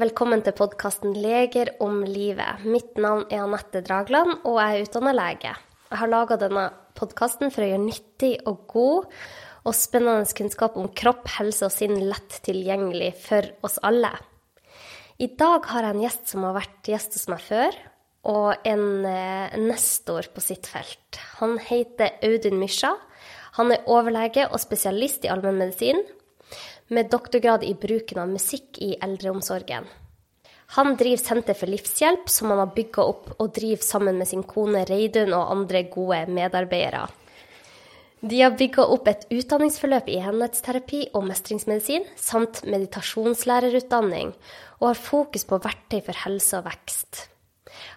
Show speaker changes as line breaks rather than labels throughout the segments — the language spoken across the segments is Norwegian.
velkommen til podkasten 'Leger om livet'. Mitt navn er Anette Dragland, og jeg er utdanna lege. Jeg har laga denne podkasten for å gjøre nyttig og god og spennende kunnskap om kropp, helse og sinn lett tilgjengelig for oss alle. I dag har jeg en gjest som har vært gjest hos meg før, og en eh, nestor på sitt felt. Han heter Audun Mysja. Han er overlege og spesialist i allmennmedisin, med doktorgrad i bruken av musikk i eldreomsorgen. Han driver Senter for livshjelp, som han har bygga opp og driver sammen med sin kone Reidun og andre gode medarbeidere. De har bygga opp et utdanningsforløp i henhetsterapi og mestringsmedisin, samt meditasjonslærerutdanning, og har fokus på verktøy for helse og vekst.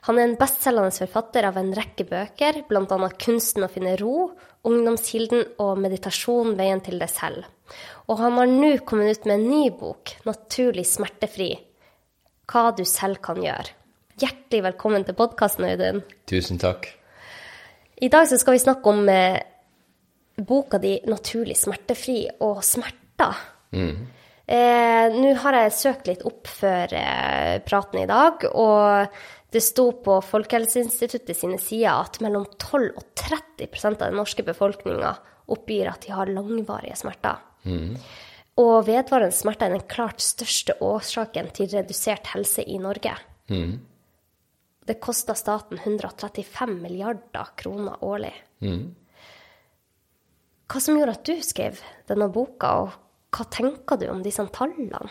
Han er en bestselgende forfatter av en rekke bøker, bl.a. 'Kunsten å finne ro', 'Ungdomskilden' og 'Meditasjon veien til deg selv'. Og han har nå kommet ut med en ny bok, 'Naturlig smertefri'. Hva du selv kan gjøre. Hjertelig velkommen til podkasten, Audun.
Tusen takk.
I dag så skal vi snakke om eh, boka di 'Naturlig smertefri' og smerter. Eh, Nå har jeg søkt litt opp før eh, praten i dag, og det sto på Folkehelseinstituttet sine sider at mellom 12 og 30% av den norske befolkninga oppgir at de har langvarige smerter. Og vedvarende smerter er den klart største årsaken til redusert helse i Norge. Det koster staten 135 milliarder kroner årlig. Hva som gjorde at du skrev denne boka, og hva tenker du om disse tallene?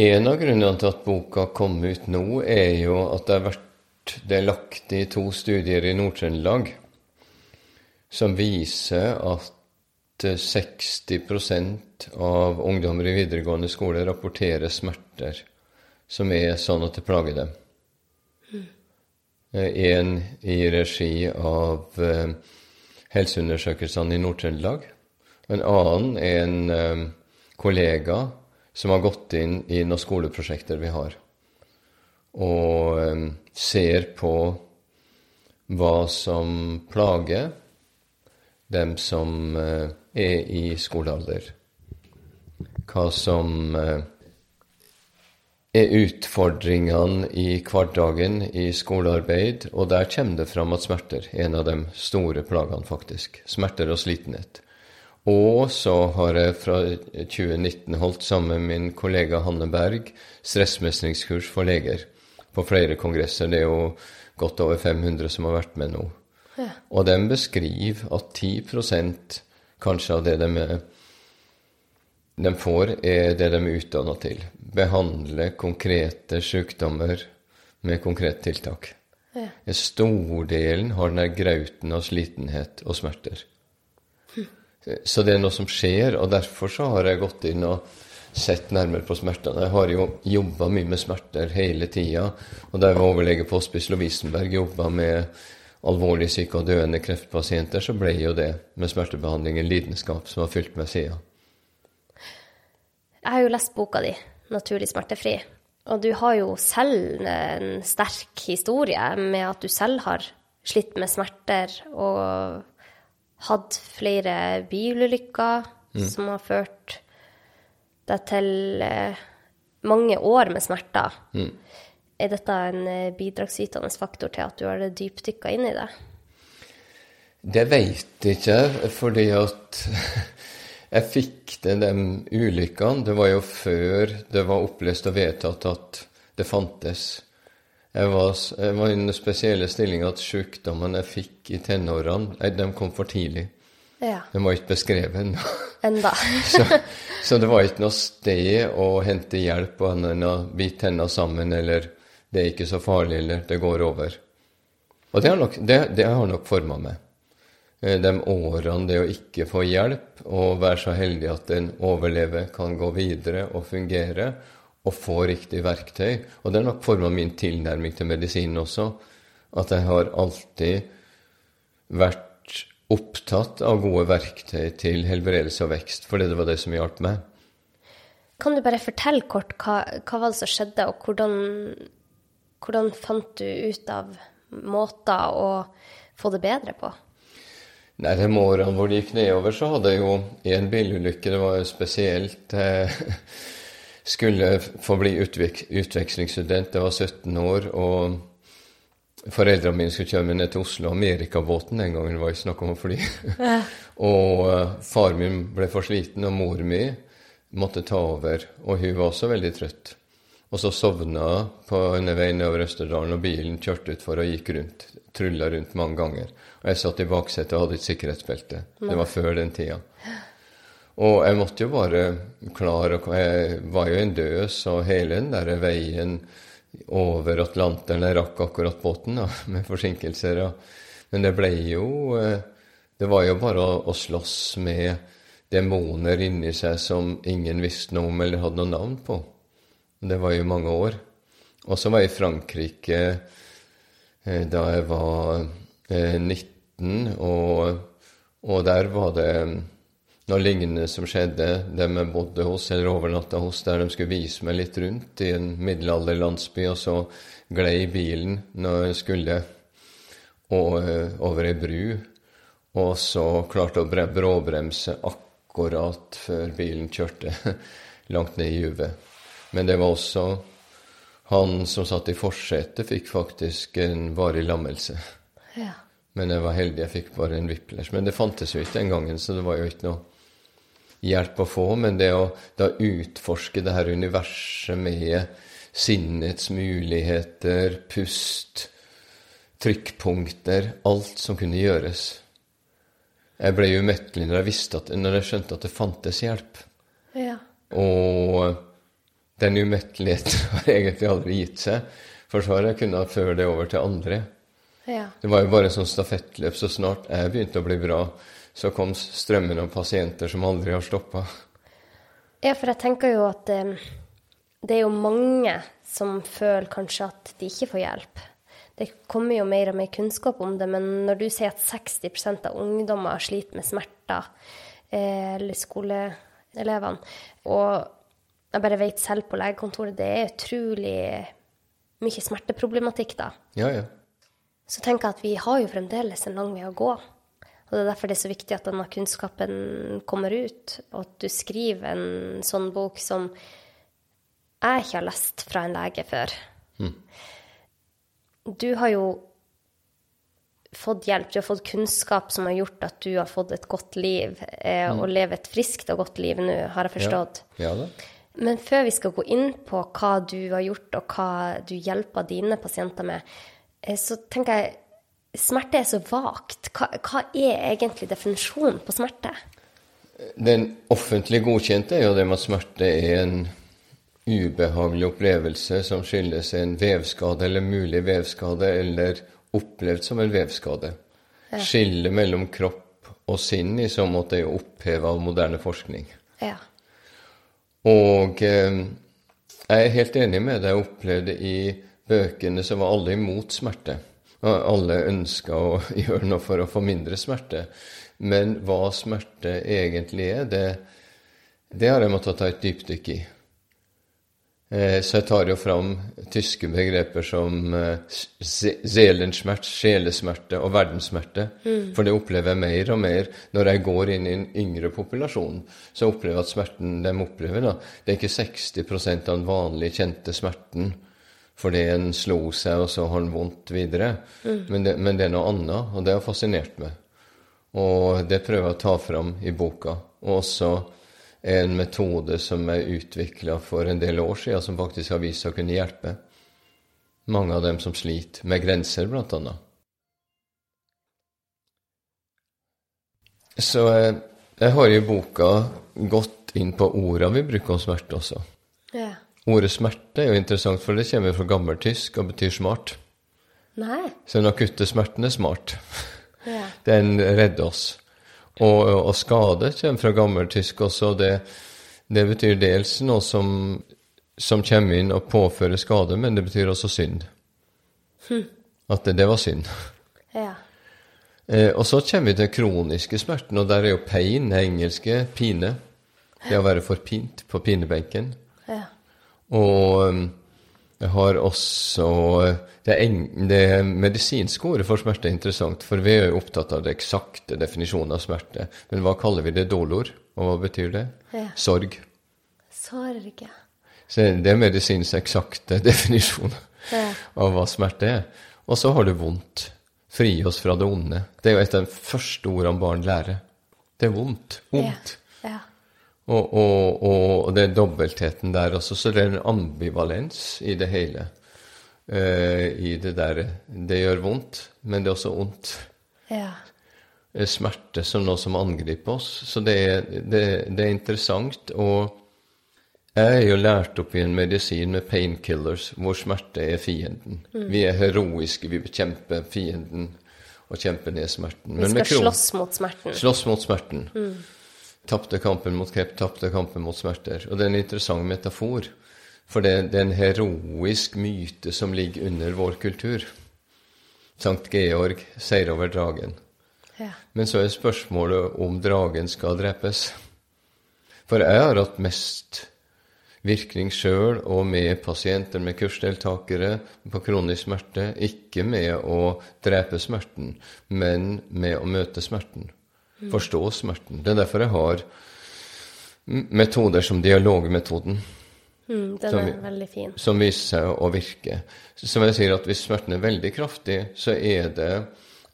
En av grunnene til at boka kom ut nå, er jo at det har vært det er lagt i to studier i Nord-Trøndelag som viser at 60% av ungdommer i videregående skole rapporterer smerter som er sånn at det plager dem. En i regi av eh, helseundersøkelsene i Nord-Trøndelag. En annen er en eh, kollega som har gått inn i noen skoleprosjekter vi har, og eh, ser på hva som plager dem som eh, er i skolealder. Hva som eh, er utfordringene i hverdagen i skolearbeid, og der kommer det fram at smerter er en av de store plagene, faktisk. Smerter og slitenhet. Og så har jeg fra 2019 holdt sammen med min kollega Hanne Berg stressmestringskurs for leger på flere kongresser. Det er jo godt over 500 som har vært med nå. Og de beskriver at 10 kanskje av det de, de får, er det de er utdanna til. Behandle konkrete sykdommer med konkrete tiltak.
Ja.
Stordelen har den der grauten av slitenhet og smerter. Så det er noe som skjer, og derfor så har jeg gått inn og sett nærmere på smertene. Jeg har jo jobba mye med smerter hele tida. Og da jeg var overlege på Hospice Lovisenberg, jobba med alvorlig syke og døende kreftpasienter, så ble jo det med smertebehandling en lidenskap som har fylt meg sida.
Jeg har jo lest boka di, 'Naturlig smertefri', og du har jo selv en sterk historie med at du selv har slitt med smerter og hatt flere bilulykker som har ført deg til eh, mange år med smerter. Er dette en eh, bidragsytende faktor til at du har dypdykka inn i det?
Det veit jeg ikke, fordi at jeg fikk til de ulykkene. Det var jo før det var opplest og vedtatt at det fantes. Jeg var, jeg var i den spesielle stillinga at sykdommene jeg fikk i tenårene, de kom for tidlig.
Ja.
De var ikke beskrevet ennå.
Enda.
Så, så det var ikke noe sted å hente hjelp og enn å bite tenna sammen, eller 'det er ikke så farlig', eller 'det går over'. Og det har nok, det, det har nok forma meg. Eh, De årene det å ikke få hjelp, og være så heldig at en overlever, kan gå videre og fungere, og få riktig verktøy. Og det har nok forma min tilnærming til medisinen også. At jeg har alltid vært opptatt av gode verktøy til helbredelse og vekst, fordi det var det som hjalp meg.
Kan du bare fortelle kort hva, hva var det som skjedde, og hvordan, hvordan fant du ut av måter å få det bedre på?
Nei, De årene hvor det gikk nedover, så hadde jeg jo én bilulykke. Det var jo spesielt eh, skulle få bli utvek utvekslingsstudent. Jeg var 17 år, og foreldrene mine skulle kjøre meg ned til Oslo. Amerikabåten den gangen var ikke snakk om å fly. og uh, far min ble for sliten, og mor mi måtte ta over. Og hun var også veldig trøtt. Og så sovna hun på veien over Østerdalen, og bilen kjørte utfor og gikk rundt. Trulla rundt mange ganger. Og jeg satt i baksetet og hadde et sikkerhetsbelte. Det var før den tida. Og jeg måtte jo bare klare Jeg var jo en døs, og hele den der veien over Atlanteren Jeg rakk akkurat båten da, med forsinkelser. Men det ble jo eh, Det var jo bare å, å slåss med demoner inni seg som ingen visste noe om eller hadde noe navn på. Det var jo mange år. Og så var jeg i Frankrike eh, da jeg var 19, eh, og, og der var det noe lignende som skjedde. Dem jeg bodde hos eller overnatta hos, der de skulle vise meg litt rundt i en middelalderlandsby, og så glei bilen når jeg skulle og, eh, over ei bru, og så klarte å bråbremse akkurat før bilen kjørte langt ned i juvet. Men det var også han som satt i forsetet, fikk faktisk en varig lammelse. Ja. Men jeg var heldig, jeg fikk bare en whiplash. Men det fantes jo ikke den gangen, så det var jo ikke noe hjelp å få, men det å da utforske det her universet med sinnets muligheter, pust, trykkpunkter, alt som kunne gjøres. Jeg ble umettelig når jeg, visste at, når jeg skjønte at det fantes hjelp. Ja. Og den umetteligheten har egentlig aldri gitt seg, for så har jeg kunnet føre det over til andre. Ja. Det var jo bare sånn stafettløp. Så snart jeg begynte å bli bra, så kom strømmen av pasienter som aldri har stoppa.
Ja, for jeg tenker jo at um, det er jo mange som føler kanskje at de ikke får hjelp. Det kommer jo mer og mer kunnskap om det, men når du sier at 60% av ungdommer sliter med smerter, eh, eller skoleelevene, og jeg bare vet selv på legekontoret, det er utrolig mye smerteproblematikk da.
Ja, ja.
Så tenker jeg at vi har jo fremdeles en lang vei å gå. Og Det er derfor det er så viktig at denne kunnskapen kommer ut, og at du skriver en sånn bok som jeg ikke har lest fra en lege før. Mm. Du har jo fått hjelp, du har fått kunnskap som har gjort at du har fått et godt liv, eh, mm. og lever et friskt og godt liv nå, har jeg forstått.
Ja. Ja,
Men før vi skal gå inn på hva du har gjort, og hva du hjelper dine pasienter med, eh, så tenker jeg smerte er så vagt. Hva, hva, er egentlig definisjonen på smerte?
Den offentlig godkjente er jo det med at smerte er en ubehagelig opplevelse som skyldes en vevskade eller mulig vevskade, eller opplevd som en vevskade. Ja. Skillet mellom kropp og sinn i så måte er jo oppheva av moderne forskning. Ja. Og eh, jeg er helt enig med det jeg opplevde i bøkene som var alle imot smerte. Alle ønska å gjøre noe for å få mindre smerte. Men hva smerte egentlig er, det, det har jeg måttet ta et dypdykk i. Eh, så jeg tar jo fram tyske begreper som eh, zelensmert, sjelesmerte og verdenssmerte. Mm. For det opplever jeg mer og mer når jeg går inn i en yngre populasjon. Så opplever jeg at smerten de opplever, da, det er ikke 60% av den vanlige, kjente smerten fordi en slo seg, og så har en vondt videre. Mm. Men, det, men, det, er noe annet, og det har fascinert meg. Og det prøver jeg å ta fram i boka. Og også en metode som er utvikla for en del år siden, som faktisk har vist seg å kunne hjelpe mange av dem som sliter med grenser, blant annet. Så jeg, jeg har i boka gått inn på orda vi bruker om smerte også. Ja. Ordet smerte er jo interessant, for det kommer fra gammeltysk og betyr smart.
Nei.
Så den akutte smerten er smart. Ja. Den redder oss. Og, og, skade kommer fra gammeltysk også. Det, det betyr dels noe som, som, kommer inn og påfører skade, men det betyr også synd. Hm. At det, det, var synd. Ja. Eh, og så kommer vi til kroniske smerten, og der er jo pain, det engelske pine. Det å være forpint på pinebenken. Ja. Og um, jeg har også Det, det medisinske ordet for smerte er interessant, for vi er jo opptatt av det eksakte definisjonen av smerte. Men hva kaller vi det? Dolor? Og hva betyr det? Ja. Sorg.
Sorg, ja.
Så det er medisinens eksakte definisjon
Ja.
av hva smerte er. Og så har du vondt. Fri oss fra det onde. Det er jo et av de første ordene barn lærer. Det er vondt. Vondt.
Ja.
Og, og, og det er dobbeltheten der også, så det er en ambivalens i det hele. Eh, I det der Det gjør vondt, men det er også ondt.
ja.
Eh, Smerte som noe som angriper oss. Så det er, det, det er interessant. Og jeg er jo lært opp i en medisin med painkillers, hvor smerte er fienden. Vi er heroiske, vi bekjemper fienden og kjemper ned smerten.
Vi skal slåss mot smerten.
Slåss mot smerten. Tapte kampen mot kreft, tapte kampen mot smerter. Og det er en interessant metafor. For det, det er en heroisk myte som ligger under vår kultur. Sankt Georg seier over dragen.
Ja.
Men så er spørsmålet om dragen skal drepes. For jeg har hatt mest virkning sjøl og med pasienter, med kursdeltakere på kronisk smerte. Ikke med å drepe smerten, men med å møte smerten. Forstå smerten. Det er derfor jeg har metoder som dialogmetoden
Mm, den
Som
er veldig fin.
som viser seg å virke. Som jeg sier, at hvis smerten er veldig kraftig, så er det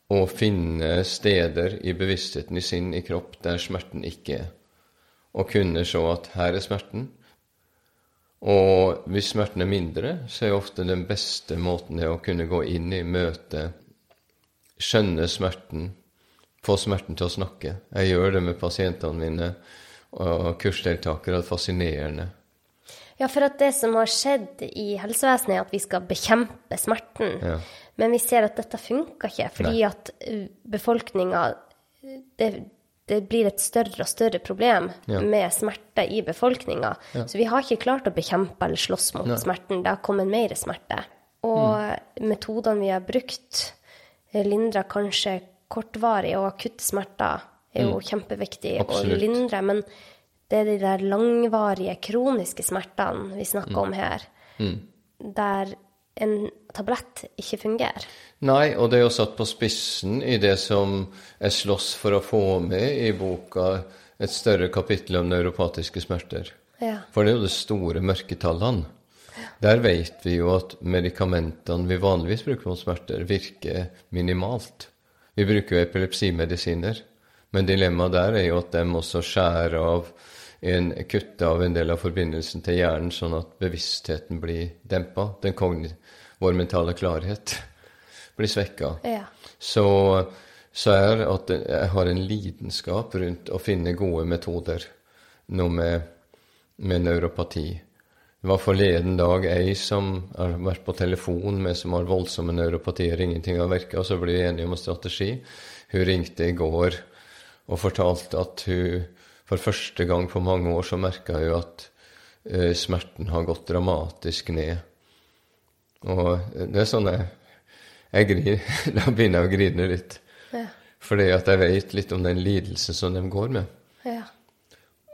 å finne steder i bevisstheten, i sinn, i kropp, der smerten ikke er. Og kunne se at her er smerten. Og hvis smerten er mindre, så er ofte den beste måten det å kunne gå inn i møte, skjønne smerten, få smerten til å snakke. Jeg gjør det med pasientene mine og kursdeltakere. Det er fascinerende.
Ja, for at det som har skjedd i helsevesenet, er at vi skal bekjempe smerten.
Ja.
Men vi ser at dette funker ikke, fordi
Nei.
at befolkninga det, det blir et større og større problem
Ja.
med smerte i befolkninga. Så vi har ikke klart å bekjempe eller slåss mot
Nei.
smerten. Det har kommet mer smerte. Og metodene vi har brukt, eh, lindrer kanskje kortvarig og akutte smerter, er jo kjempeviktig å lindre. Men det er de der langvarige, kroniske smertene vi snakker om her, der en tablett ikke fungerer.
Nei, og det er jo satt på spissen i det som jeg slåss for å få med i boka, et større kapittel om neuropatiske smerter.
Ja.
For det er jo de store mørketallene. Der vet vi jo at medikamentene vi vanligvis bruker mot smerter, virker minimalt. Vi bruker jo epilepsimedisiner, men dilemmaet der er jo at de også skjærer av en kutte av en del av forbindelsen til hjernen, sånn at bevisstheten blir dempa. Vår mentale klarhet blir svekka.
Ja.
Så, så er at jeg har en lidenskap rundt å finne gode metoder noe med, med neuropati. Det var forleden dag ei som har vært på telefon med som har voldsomme neuropatier, ingenting har virka, så ble vi enige om en strategi. Hun ringte i går og fortalte at hun for første gang på mange år så merka jo at eh, smerten har gått dramatisk ned. Og det er sånn jeg, jeg griner, Da begynner jeg å grine litt.
Ja.
Fordi at jeg vet litt om den lidelsen som de går med.
ja.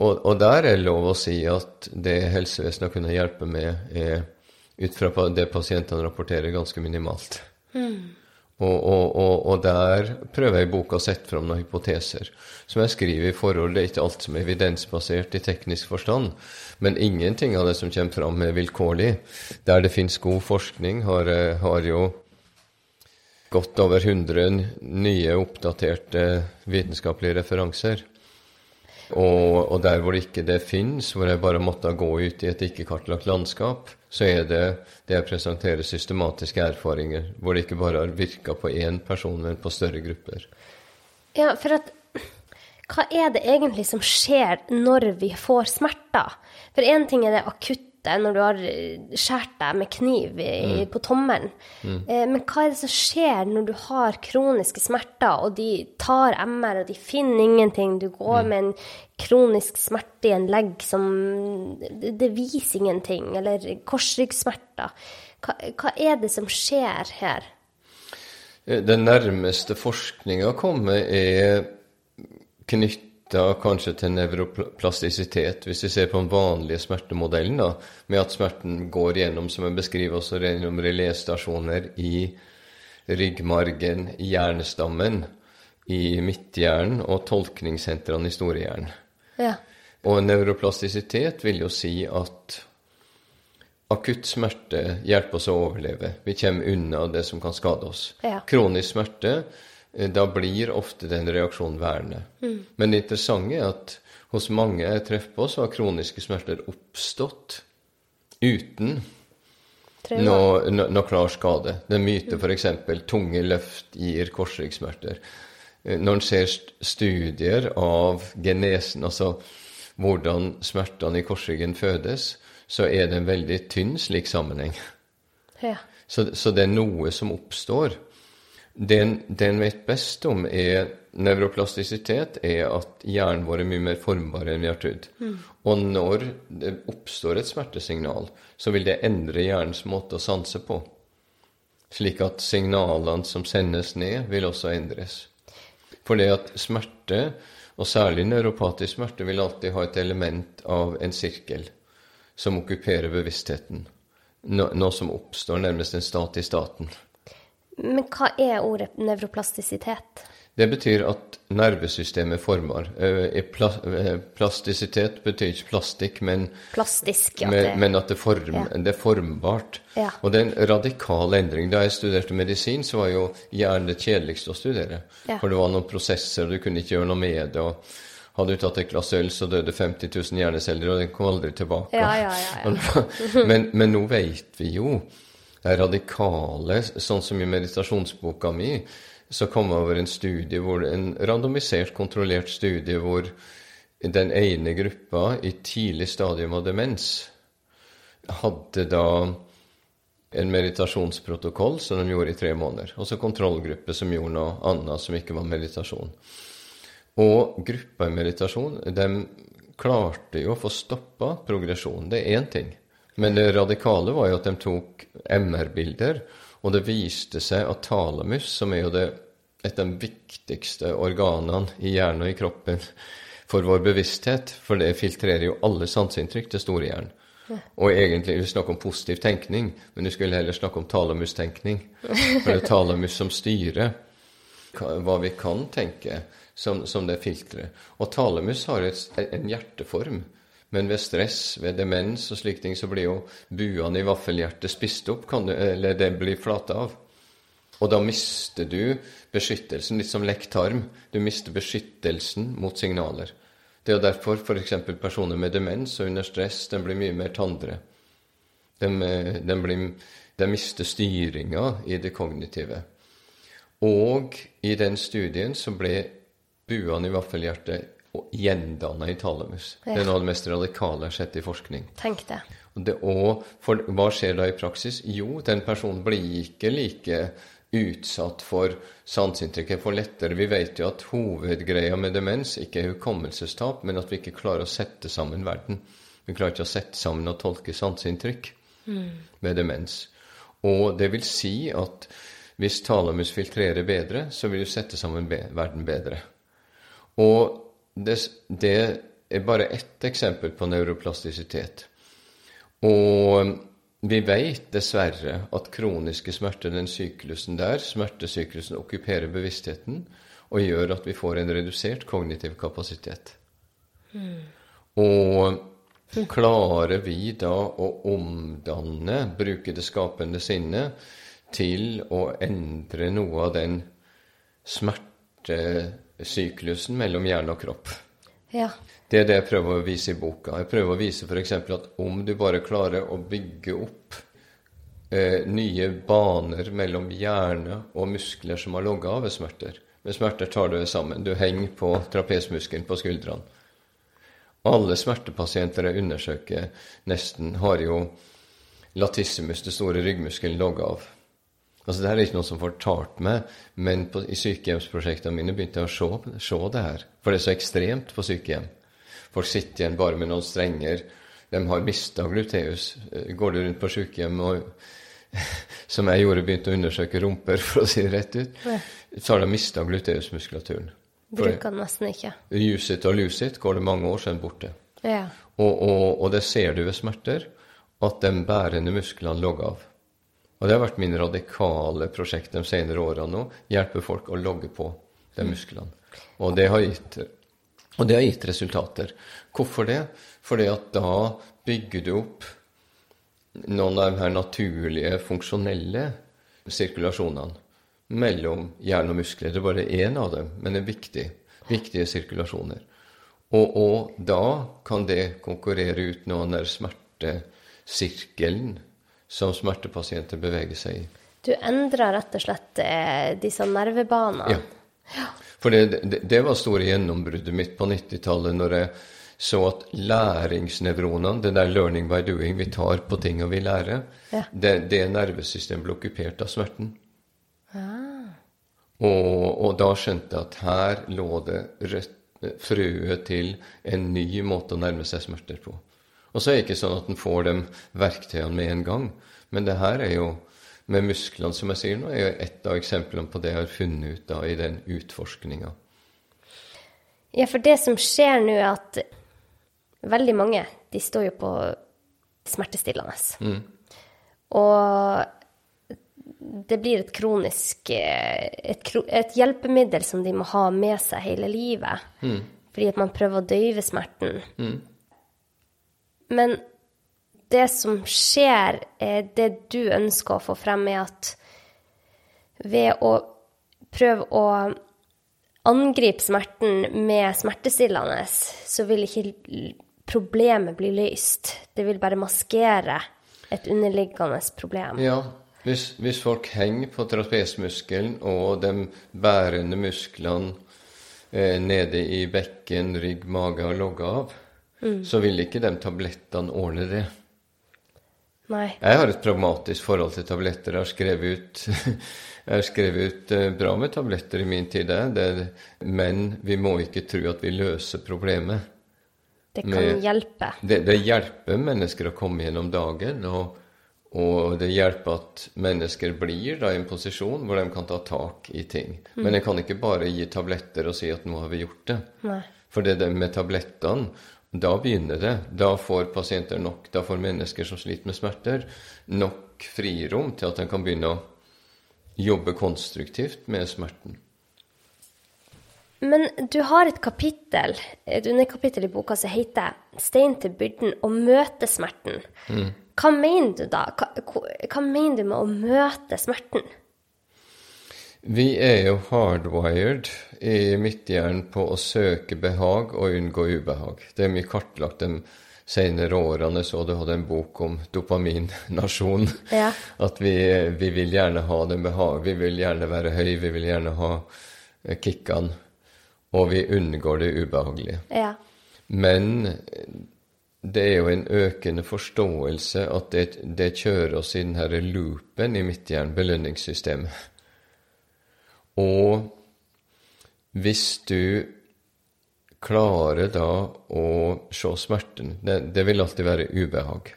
Og, og der er lov å si at det helsevesenet har kunnet hjelpe med, er ut fra det pasientene rapporterer, ganske minimalt. Og, og, og, og der prøver jeg i boka å sette fram noen hypoteser som jeg skriver i forhold. Er ikke alt som er evidensbasert i teknisk forstand, men ingenting av det som kommer fram, er vilkårlig. Der det finnes god forskning, har, eh, har jo godt over 100 nye, oppdaterte vitenskapelige referanser. Og, og der hvor det ikke det finnes, hvor jeg bare måtte gå ut i et ikke-kartlagt landskap, så er det det jeg presenterer systematiske erfaringer, hvor det ikke bare har virka på én person, men på større grupper.
Ja, for at Hva er det egentlig som skjer når vi får smerter? For én ting er det akutte, når du har skåret deg med kniv i, på tommelen. Eh, men hva er det som skjer når du har kroniske smerter, og de tar MR, og de finner ingenting? Du går med en kronisk smerte i en legg som Det, det viser ingenting. Eller korsryggsmerter. Hva, hva er det som skjer her?
Eh, Den nærmeste forskninga kommer, er knytta kanskje til nevroplastisitet, hvis vi ser på den vanlige smertemodellen, da, med at smerten går gjennom, som jeg beskriver også, gjennom reléstasjoner i ryggmargen, i hjernestammen, i midthjernen og tolkningssentrene i storehjernen.
Ja.
Og nevroplastisitet vil jo si at akutt smerte hjelper oss å overleve. Vi kommer unna det som kan skade oss.
Ja.
Kronisk smerte, da blir ofte den reaksjonen værende. Men det interessante er at hos mange jeg treffer på, så har kroniske smerter oppstått uten noe, no, noe klar skade. Det er myte f.eks. tunge løft gir korsryggsmerter. Eh, Når en ser studier av genesen, altså hvordan smertene i korsryggen fødes, så er det en veldig tynn slik sammenheng.
Ja.
Så, så det er noe som oppstår. Det en, vet best om, er nevroplastisitet, er at hjernen vår er mye mer formbar enn vi har trodd. Og når det oppstår et smertesignal, så vil det endre hjernens måte å sanse på. Slik at signalene som sendes ned, vil også endres. For det at smerte, og særlig neuropatisk smerte, vil alltid ha et element av en sirkel som okkuperer bevisstheten. Noe som oppstår nærmest en stat i staten.
Men hva er ordet nevroplastisitet?
Det betyr at nervesystemet formar. Eh, eh, plastisitet betyr ikke plastikk, men,
Plastisk, ja.
men,
det-
men at det, form,
Ja.
det er formbart.
Ja.
Og det er en radikal endring. Da jeg studerte medisin, så var jo hjernen det kjedeligste å studere. For det var noen prosesser, og du kunne ikke gjøre noe med det. og Hadde du tatt et glass øl, så døde 50 000 hjerneceller, og den kom aldri tilbake.
Ja, ja, ja, ja.
men, men nå vet vi jo det radikale, sånn som i meditasjonsboka mi, så kom jeg over en studie hvor en randomisert, kontrollert studie hvor den ene gruppa i tidlig stadium av demens hadde da en meditasjonsprotokoll som de gjorde i tre måneder, og så kontrollgruppe som gjorde noe annet som ikke var meditasjon. Og gruppa i meditasjon de klarte jo å få stoppa progresjonen. Det er én ting. Men det radikale var jo at de tok MR-bilder, og det viste seg at talamus, som er jo det, et av de viktigste organene i hjernen og i kroppen for vår bevissthet, for det filtrerer jo alle sanseinntrykk til store hjernen. Og egentlig vi snakker om positiv tenkning, men du skulle heller snakke om talamustenkning. For det er talamus som styrer hva vi kan tenke som, som det filteret. Og talamus har et, en hjerteform, men ved stress, ved demens og slike ting, så blir jo buene i vaffelhjertet spist opp, du, eller det blir flata av. Og da mister du beskyttelsen, litt som lekt tarm. Du mister beskyttelsen mot signaler. Det er jo derfor f.eks. personer med demens og under stress de blir mye mer tandre. De, eh, mister styringa i det kognitive. Og i den studien så ble buene i vaffelhjertet gjendanna i talamus. Det er noe av det mest radikale jeg har sett i forskning.
Tenk det.
Og det, og for, hva skjer da i praksis? Jo, den personen blir ikke like utsatt for sanseinntrykket For lettere Vi vet jo at hovedgreia med demens ikke er hukommelsestap, men at vi ikke klarer å sette sammen verden. Vi klarer ikke å sette sammen og tolke sanseinntrykk med demens. Og det vil si at hvis talamus filtrerer bedre, så vil du sette sammen verden bedre. Og det, det er bare ett eksempel på neuroplastisitet. Og vi vet dessverre at kroniske smerter, den syklusen der, smertesyklusen, okkuperer bevisstheten og gjør at vi får en redusert kognitiv kapasitet. Og klarer vi da å omdanne, bruke det skapende sinnet, til å endre noe av den smertesyklusen mellom hjerne og kropp?
Ja.
Det er det jeg prøver å vise i boka. Jeg prøver å vise f.eks. at om du bare klarer å bygge opp eh, nye baner mellom hjerne og muskler som har logga av ved smerter Med smerter tar du det sammen. Du henger på trapesmuskelen på skuldrene. Alle smertepasienter jeg undersøker, nesten, har jo latissimus, det store ryggmuskelen, logga av. Altså, Det her er ikke noe som fortalte meg, men på, i sykehjemsprosjektene mine begynte jeg å se, se det her. For det er så ekstremt på sykehjem. Folk sitter igjen bare med noen strenger. De har mista gluteus. Går du rundt på sykehjem og som jeg gjorde, begynte å undersøke rumper, for å si det rett ut, så har de mista gluteusmuskulaturen.
Bruker den nesten ikke.
Use it og lose it går det mange år, så er den borte.
Ja.
Og, og, og det ser du ved smerter, at de bærende musklene logger av. Og det har vært min radikale prosjekt de senere årene nå. Hjelpe folk å logge på de musklene. Og det har gitt, det har gitt resultater. Hvorfor det? Fordi at da bygger du opp noen av de her naturlige, funksjonelle sirkulasjonene mellom hjerne og muskler. Det er bare én av dem, men det er viktig. Viktige sirkulasjoner. Og, og da kan det konkurrere ut noen der smertesirkelen som smertepasienter beveger seg i.
Du endrer rett og slett eh, disse nervebanene.
Ja. For det, det, det var store gjennombruddet mitt på 90-tallet, når jeg så at læringsnevronene, det der 'learning by doing', vi tar på ting og vi lærer,
Ja.
det, det nervesystemet ble okkupert av smerten.
Ah.
Og, og da skjønte jeg at her lå det frøet til en ny måte å nærme seg smerter på. Og så er det ikke sånn at en får de verktøyene med en gang, men det her er jo med musklene, som jeg sier nå, er jo et av eksemplene på det jeg har funnet ut da i den utforskninga.
Ja, for det som skjer nå, er at veldig mange de står jo på smertestillende. Og det blir et kronisk eh, et, et hjelpemiddel som de må ha med seg hele livet. Fordi at man prøver å døyve smerten. Men det som skjer, er det du ønsker å få frem, er at ved å prøve å angripe smerten med smertestillende, så vil ikke problemet bli løst. Det vil bare maskere et underliggende problem.
Ja, hvis, hvis folk henger på trapesmuskelen og de bærende musklene eh, nede i bekken, rygg, mage og logge av, så vil ikke de tablettene ordne det.
Nei.
Jeg har et pragmatisk forhold til tabletter. Jeg har skrevet ut, har skrevet ut eh, bra med tabletter i min tid, det, men vi må ikke tro at vi løser problemet.
Det kan
Med-
hjelpe.
Det, det hjelper mennesker å komme gjennom dagen, og, og det hjelper at mennesker blir da i en posisjon hvor de kan ta tak i ting. Men jeg kan ikke bare gi tabletter og si at nå har vi gjort det.
Nei.
For det med tablettene, da begynner det. Da får pasienter nok, da får mennesker som sliter med smerter, nok frirom til at de kan begynne å jobbe konstruktivt med smerten.
Men du har et kapittel, et underkapittel i boka som heter 'Stein til byrden og møte smerten'. Hva mener du da? Hva- hva mener du med å møte smerten?
Vi er jo hardwired i midthjernen på å søke behag og unngå ubehag. Det er mye kartlagt de senere årene. Så du hadde en bok om dopaminnasjon.
Ja.
At vi, vi vil gjerne ha den behag. Vi vil gjerne være høy, vi vil gjerne ha kickene. Og vi unngår det ubehagelige.
Ja.
Men det er jo en økende forståelse at det, det kjører oss i den her loopen i midthjernen, belønningssystemet. Og hvis du klarer da å se smerten Det, det vil alltid være ubehag.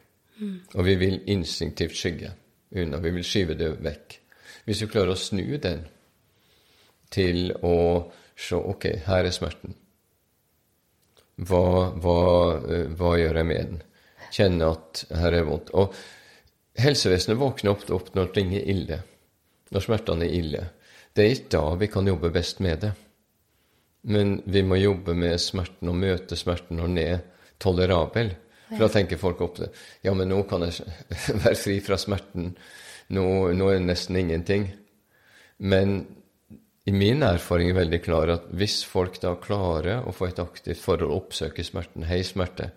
Og vi vil instinktivt skygge unna. Vi vil skyve det vekk. Hvis du klarer å snu den til å se ok, her er smerten. Hva, hva, eh, hva gjør jeg med den? Kjenne at her er vondt. Og helsevesenet våkner ofte opp når ting er ille. Når smertene er ille. Det er ikke da vi kan jobbe best med det. Men vi må jobbe med smerten og møte smerten når den er tolerabel. For da tenker folk opp det. Ja, men nå kan jeg være fri fra smerten. Nå, nå er det nesten ingenting. Men i min erfaring er veldig klar at hvis folk da klarer å få et aktivt forhold, oppsøke smerten, hei smerte,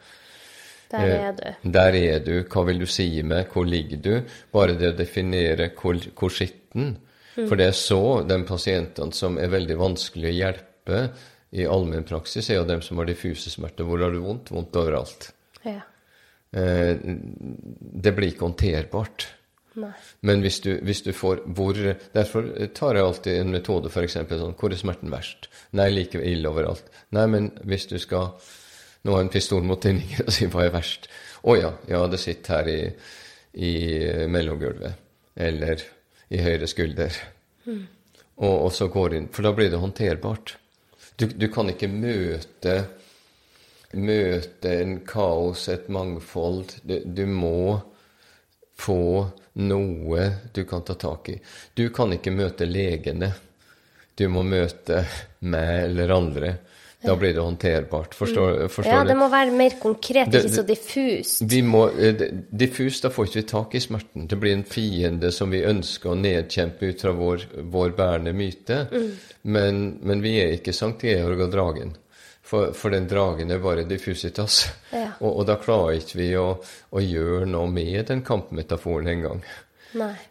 Der
Eh,
er du.
Der er du. Hva vil du si med? Hvor ligger du? Bare det å definere hvor, hvor skitten. For det er så de pasientene som er veldig vanskelig å hjelpe i allmennpraksis, er jo dem som har diffuse smerter. Hvor har du vondt? Vondt overalt.
Ja.
Eh, det blir ikke håndterbart.
Nei.
Men hvis du, hvis du får hvor Derfor tar jeg alltid en metode, f.eks. sånn Hvor er smerten verst? Nei, like ille overalt. Nei, men hvis du skal nå ha en pistol mot tinningen og si hva er verst? Å ja, ja, det sitter her i, i mellomgulvet. Eller i høyre skulder. Og, og så går inn For da blir det håndterbart. Du, du kan ikke møte møte en kaos, et mangfold. Du, du må få noe du kan ta tak i. Du kan ikke møte legene. Du må møte meg eller andre. Da blir det håndterbart. Forstår, forstår
Ja, det må være mer konkret, ikke så diffust.
Vi må, eh, diffust, da får ikke vi tak i smerten. Det blir en fiende som vi ønsker å nedkjempe ut fra vår, vår bærende myte. Men, men vi er ikke Sankt Georg og dragen. For, for den dragen er bare diffusitas.
Ja.
Og, og da klarer ikke vi å, å gjøre noe med den kampmetaforen engang.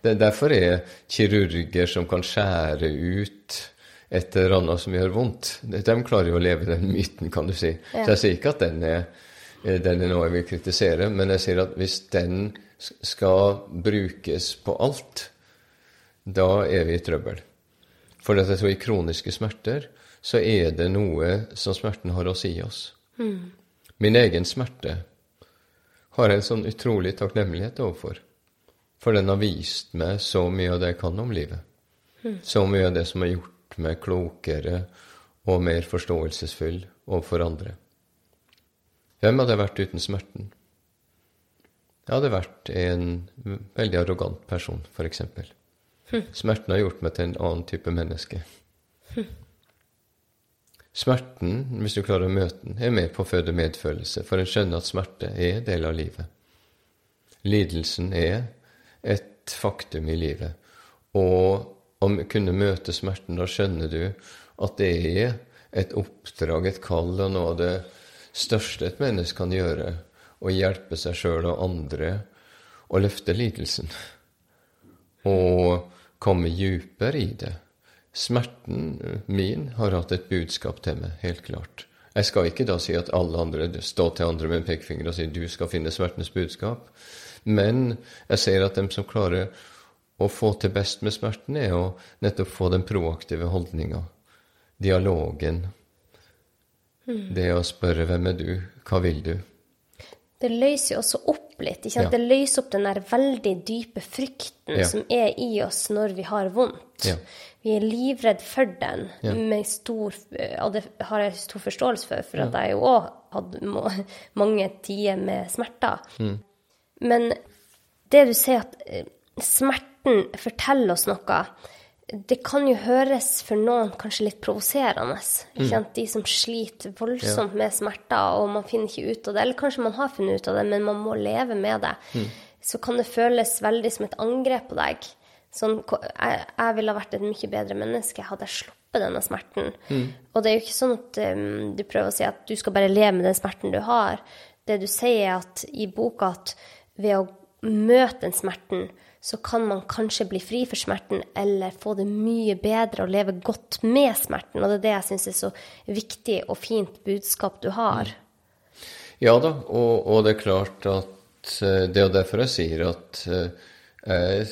Derfor er kirurger som kan skjære ut et eller annet som gjør vondt, de klarer jo å leve den myten, kan du si.
Ja.
Så jeg sier ikke at den er, eh, den er noe jeg vil kritisere, men jeg sier at hvis den skal brukes på alt, da er vi i trøbbel. For jeg tror i kroniske smerter så er det noe som smerten har å si oss. Min egen smerte har jeg en sånn utrolig takknemlighet overfor. For den har vist meg så mye av det jeg kan om livet. Så mye av det som er gjort meg klokere og mer forståelsesfull overfor andre. Hvem hadde jeg vært uten smerten? Jeg hadde vært en veldig arrogant person, f.eks. Smerten har gjort meg til en annen type menneske. Smerten, hvis du klarer å møte den, er med på å føde medfølelse, for en skjønner at smerte er del av livet. Lidelsen er et faktum i livet. Og å kunne møte smerten, da skjønner du at det er et oppdrag, et kall, og noe av det største et menneske kan gjøre, å hjelpe seg sjøl og andre å løfte lidelsen. Og komme dypere i det. Smerten min har hatt et budskap til meg, helt klart. Jeg skal ikke da si at alle andre står til andre med en pekefinger og sier du skal finne smertens budskap. Men jeg ser at dem som klarer å få til best med smerten, er å nettopp få den proaktive holdninga. Dialogen. Det å spørre 'Hvem er du? Hva vil du?'
Det løser jo også opp litt.
Ja.
Det løser opp den der veldig dype frykten
Ja.
som er i oss når vi har vondt.
Ja.
Vi er livredd for den, stor, og det har jeg stor forståelse for, for at jeg jo òg hadde mange tider med smerter.
Mm.
Men det du sier at eh, smerten forteller oss noe, det kan jo høres for noen kanskje litt provoserende. sant? De som sliter voldsomt med smerter, og man finner ikke ut av det. Eller kanskje man har funnet ut av det, men man må leve med det. Så kan det føles veldig som et angrep på deg. Sånn, jeg, jeg ville ha vært et mye bedre menneske hadde jeg sluppet denne smerten. Og det er jo ikke sånn at um, du prøver å si at du skal bare leve med den smerten du har. Det du sier, er at i boka at ved å møte den smerten, så kan man kanskje bli fri for smerten, eller få det mye bedre og leve godt med smerten. Og det er det jeg syns er så viktig og fint budskap du har.
Ja da, og, og det er klart at eh, det er derfor jeg sier at eh, jeg,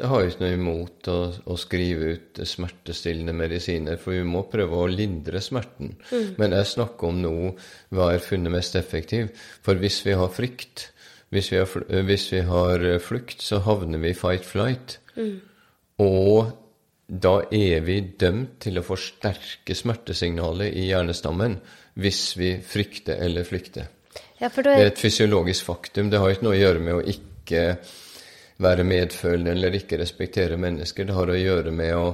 jeg har ikke noe imot å, å skrive ut smertestillende medisiner, for vi må prøve å lindre smerten. Men jeg snakker om nå hva er funnet mest effektiv. For hvis vi har frykt, hvis vi har, eh, hvis vi har eh, flukt, så havner vi i fight-flight. Og da er vi dømt til å forsterke smertesignalet i hjernestammen hvis vi frykter eller flykter.
Ja, da
Det er
er,
et fysiologisk faktum. Det har ikke noe å gjøre med å ikke være medfølende eller ikke respektere mennesker. Det har å gjøre med å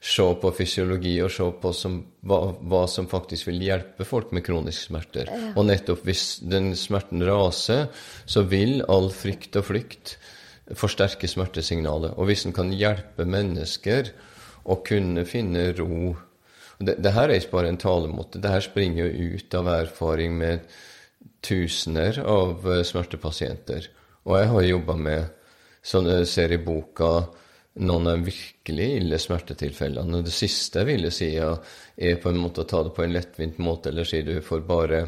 se på fysiologi og se på som, hva, hva som faktisk vil hjelpe folk med kroniske smerter. Og nettopp hvis den smerten raser, så vil all frykt og flykt forsterke smertesignalet. Og hvis en kan hjelpe mennesker å kunne finne ro det, det her er ikke bare en talemåte. Det her springer jo ut av erfaring med tusener av eh, smertepasienter. Og jeg har jobba med, som jeg ser i boka, noen av virkelig ille smertetilfellene. Det siste jeg ville si, er på en måte å ta det på en lettvint måte, eller si du får bare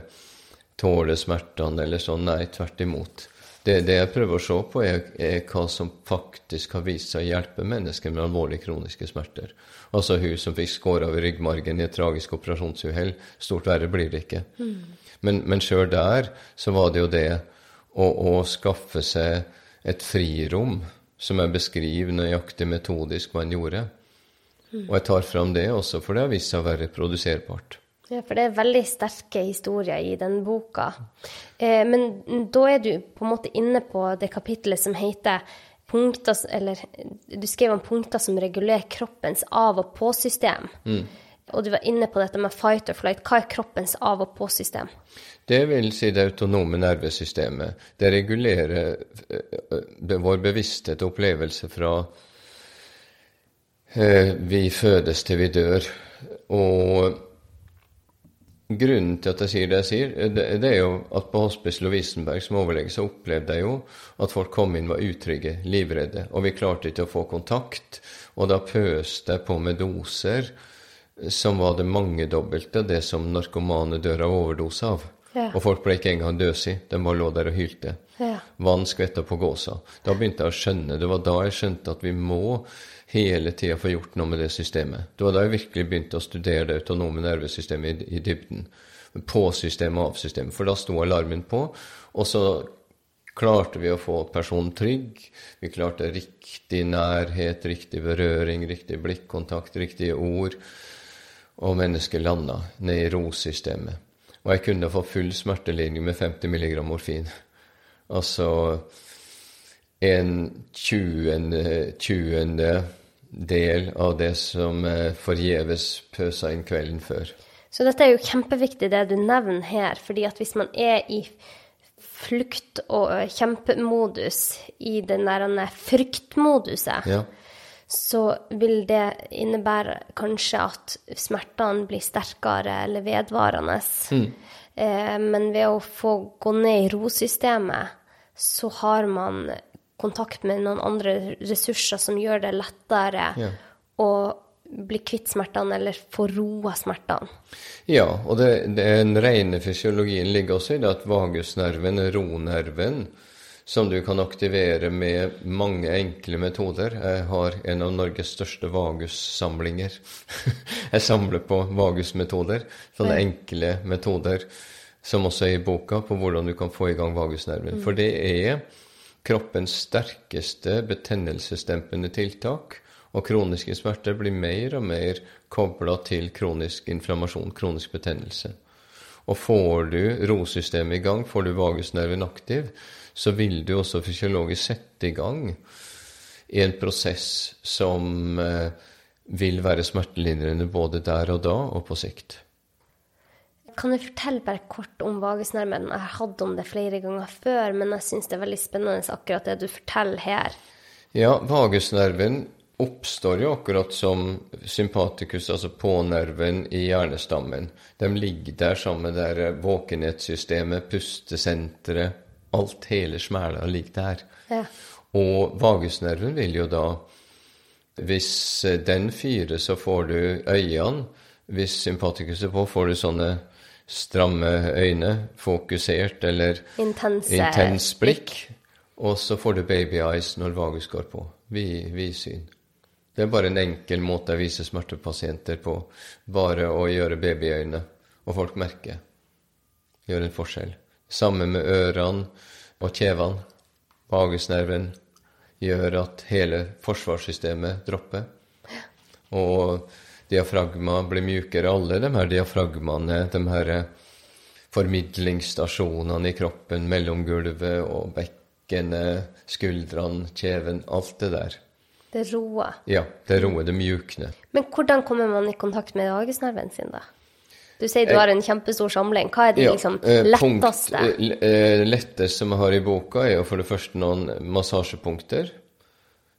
tåle smertene, eller sånn. Nei, tvert imot. Det, det jeg prøver å se på, er, er hva som faktisk har vist seg å hjelpe mennesker med alvorlige kroniske smerter. Altså hun som fikk skåra av ryggmargen i et tragisk operasjonsuhell. Stort verre blir det ikke. Men, men sjøl der så var det jo det å, å skaffe seg et frirom, som jeg beskriver nøyaktig metodisk hva en gjorde. Og jeg tar fram det også, for det har vist seg å være produserbart.
ja, for det er veldig sterke historier i den boka. Eh, men da er du på en måte inne på det kapittelet som heter punkter, eller du skrev om punkter som regulerer kroppens av- og på-system. Og du var inne på dette med fight or flight. Hva er kroppens av- og på-system?
Det vil si det autonome nervesystemet. Det regulerer eh, vår bevissthet og opplevelse fra eh, vi fødes til vi dør. Og grunnen til at jeg sier det jeg sier, det er jo at på Hospice Lovisenberg som overlege så opplevde jeg jo at folk kom inn var utrygge, livredde, og vi klarte ikke å få kontakt. Og da pøste jeg på med doser som var det mangedobbelte av det som narkomane dør av overdose av.
Ja.
Og folk ble ikke engang døsig, de bare lå der og hylte.
Ja.
Vann skvetta på gåsa. Da begynte jeg å skjønne. Det var da jeg skjønte at vi må hele tida få gjort noe med det systemet. Det var da jeg virkelig begynte å studere det autonome nervesystemet i, i dybden. På systemet og av systemet. For da sto alarmen på, og så klarte vi å få personen trygg. Vi klarte riktig nærhet, riktig berøring, riktig blikkontakt, riktige ord. Og mennesket landa ned i rosystemet. Og jeg kunne få full smertelindring med 50 mg morfin. Altså en tjuende, tjuende del av det som eh, forgjeves pøsa inn kvelden før.
Så dette er jo kjempeviktig det du nevner her, fordi at hvis man er i flukt- og kjempemodus, i den der fryktmoduset,
Ja.
Så vil det innebære kanskje at smertene blir sterkere eller vedvarende. Eh, men ved å få gå ned i rosystemet, så har man kontakt med noen andre ressurser som gjør det lettere
Ja.
å bli kvitt smertene eller få roa smertene.
Ja, og det, det, den rene fysiologien ligger også i det at vagusnerven, ronerven, som du kan aktivere med mange enkle metoder. Jeg har en av Norges største vagussamlinger. Jeg samler på vagusmetoder, sånne enkle metoder, som også er i boka, på hvordan du kan få i gang vagusnerven. For det er kroppens sterkeste betennelsesdempende tiltak. Og kroniske smerter blir mer og mer kobla til kronisk inflammasjon, kronisk betennelse. Og får du rosystemet i gang, får du vagusnerven aktiv, så vil du også fysiologisk sette i gang en prosess som eh, vil være smertelindrende både der og da og på sikt.
Kan du fortelle bare kort om vagusnerven? Jeg har hatt om det flere ganger før, men jeg syns det er veldig spennende akkurat det du forteller her.
Ja, vagusnerven oppstår jo akkurat som sympatikus, altså pånerven i hjernestammen. De ligger der sammen med det våkenhetssystemet, pustesenteret, alt hele smæla ligger der.
Ja.
Og vagusnerven vil jo da Hvis den fyrer, så får du øynene. Hvis sympatikus er på, får du sånne stramme øyne, fokusert eller
Intense
intens blikk. Og så får du baby eyes når vagus går på. Vi- Vidsyn. Det er bare en enkel måte å vise smertepasienter på. Bare å gjøre babyøyne. Og folk merker. Gjør en forskjell. Sammen med ørene og kjevene. magesnerven, gjør at hele forsvarssystemet dropper. Og diafragma blir mjukere. Alle de her diafragmaene, de her formidlingsstasjonene i kroppen, mellom gulvet og bekkenet, skuldrene, kjeven, alt det der.
Det roer.
Ja, det roer, det mjukner.
Men hvordan kommer man i kontakt med vagusnerven sin, da? Du sier du har en kjempestor samling. Hva er de
Ja,
liksom
letteste? punkt-
letteste?
eh, eh, jeg har i boka, er jo for det første noen massasjepunkter.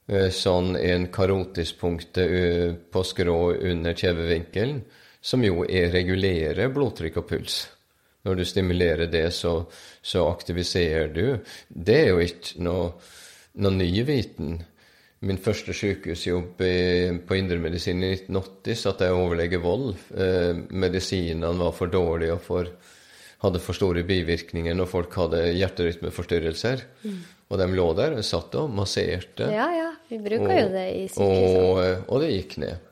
Eh, Sånn en karotispunkte eh, på skrå under kjevevinkelen, som jo er regulerer blodtrykk og puls. Når du stimulerer det, så, så aktiviserer du. Det er jo ikke noe, noe ny viten. Min første sykehusjobb i, på indremedisin i 1980 satt jeg overlege Vold. Eh, medisinene var for dårlige og for, hadde for store bivirkninger når folk hadde hjerterytmeforstyrrelser. Og de lå der og satt og masserte.
Ja, ja. Vi bruker jo det i sykehusene.
Og, og det gikk ned.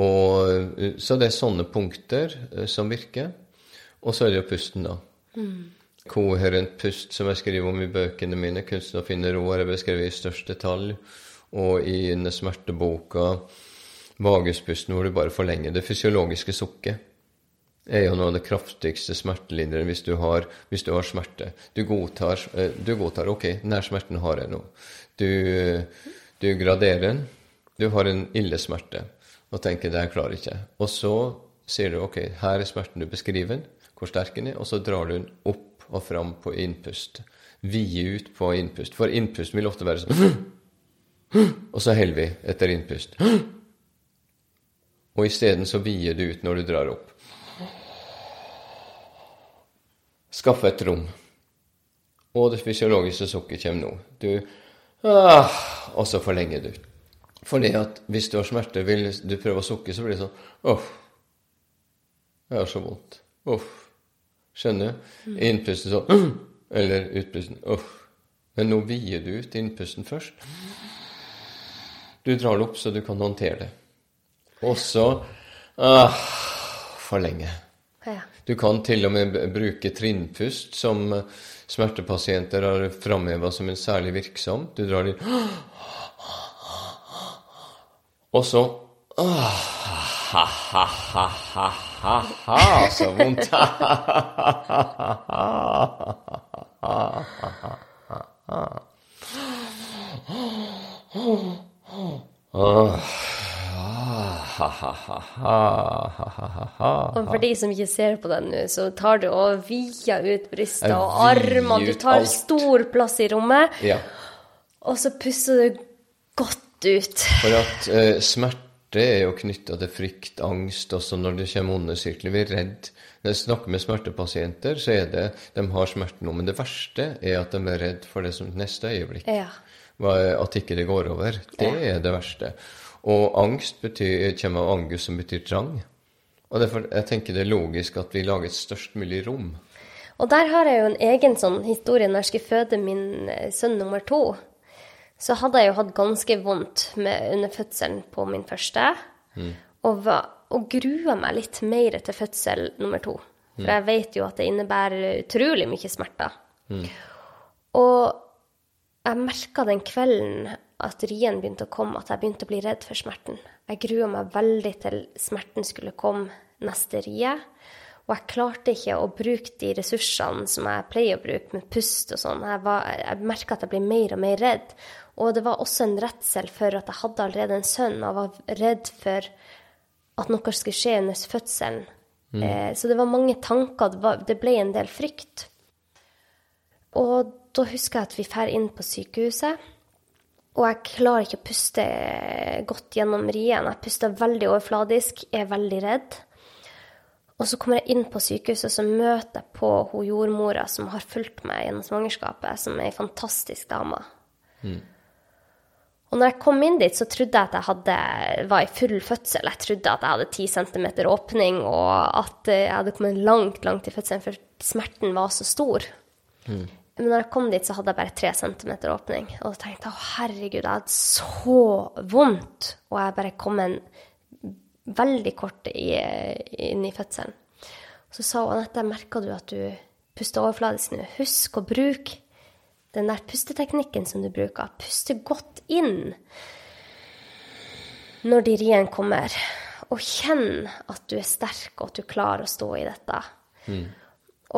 Og, eh, så det er sånne punkter eh, som virker. Og så er det jo pusten, da. Koherent pust, som jeg skriver om i bøkene mine, 'Kunsten å finne ro', har jeg beskrevet i størst detalj. Og i denne smerteboka, 'Vaguspusten', hvor du bare forlenger det fysiologiske sukket. er jo noe av det kraftigste smertelindrende hvis du har, hvis du har smerte. Du godtar, eh, du godtar OK, denne smerten har jeg nå. Du, du graderer den. Du har en ille smerte. og tenker 'det her klarer ikke. Og så sier du 'ok, her er smerten du beskriver, hvor sterk den er', og så drar du den opp og fram på innpust. Vide ut på innpust. For innpust vil ofte være sånn Og så heller vi etter innpust. Og isteden så vier du ut når du drar opp. Skaffe et rom. Og det fysiologiske sukket kommer nå. Du ah, Og så forlenger du. Fordi at hvis du har smerte, vil du prøve å sukke, så blir det sånn Uff. Jeg har så vondt. Uff. Skjønner? Mm. Innpusten sånn Eller utpusten Uff. Men nå vier du ut innpusten først. Du drar det opp så du kan håndtere det. Og så ah, forlenge. Du kan til og med bruke trinnpust, som smertepasienter har framheva som en særlig virksom. Du drar det og så Ha-ha-ha-ha-ha, så vondt.
Og for de som ikke ser på den nå, så tar du og vier ut brystet og armene. Du tar stor plass i rommet,
ja.
og så puster du godt ut.
For at uh, smerte er jo knytta til frykt, angst, også når det kommer onde sirkler. Vi er redd. Når jeg snakker med smertepasienter, så er det de har smerte nå. Men det verste er at de er redd for det som neste øyeblikk.
Ja.
At ikke det går over. Det er det verste. Og angst betyr, kommer av angus, som betyr trang. Og derfor, jeg tenker det er logisk at vi lager et størst mulig rom.
Og der har jeg jo en egen sånn historie når jeg skulle føde min eh, sønn nummer to så hadde jeg jo hatt ganske vondt med, under fødselen på min første. Mm. Og, var, og grua meg litt mer til fødsel nummer to. For mm. jeg vet jo at det innebærer utrolig mye smerter. Mm. Og jeg merka den kvelden at rien begynte å komme, at jeg begynte å bli redd for smerten. Jeg grua meg veldig til smerten skulle komme neste rie. Og jeg klarte ikke å bruke de ressursene som jeg pleier å bruke, med pust og sånn. Jeg, jeg merka at jeg ble mer og mer redd. Og det var også en redsel for at jeg hadde allerede en sønn, og var redd for at noe skulle skje under fødselen. Mm. Eh, så det var mange tanker. Det, var, det, ble en del frykt. Og da husker jeg at vi drar inn på sykehuset. Og jeg klarer ikke å puste godt gjennom rien. Jeg puster veldig overfladisk, er veldig redd. Og så kommer jeg inn på sykehuset, og så møter jeg på hun jordmora som har fulgt meg gjennom svangerskapet, som er ei fantastisk dame. Mm. Og når jeg kom inn dit, så trodde jeg at jeg hadde, var i full fødsel. Jeg trodde at jeg hadde 10 centimeter åpning, og at jeg hadde kommet langt, langt i fødselen, for smerten var så stor. Mm. Men når jeg kom dit, så hadde jeg bare tre centimeter åpning. Og da tenkte jeg å herregud, jeg hadde så vondt. Og jeg bare kom en veldig kort inn i fødselen. Så sa hun Anette, merker du at du puster overfladisk nå? Husk å bruke den der pusteteknikken som du bruker. Puste godt inn når de riene kommer. Og kjenn at du er sterk, og at du klarer å stå i dette. Mm.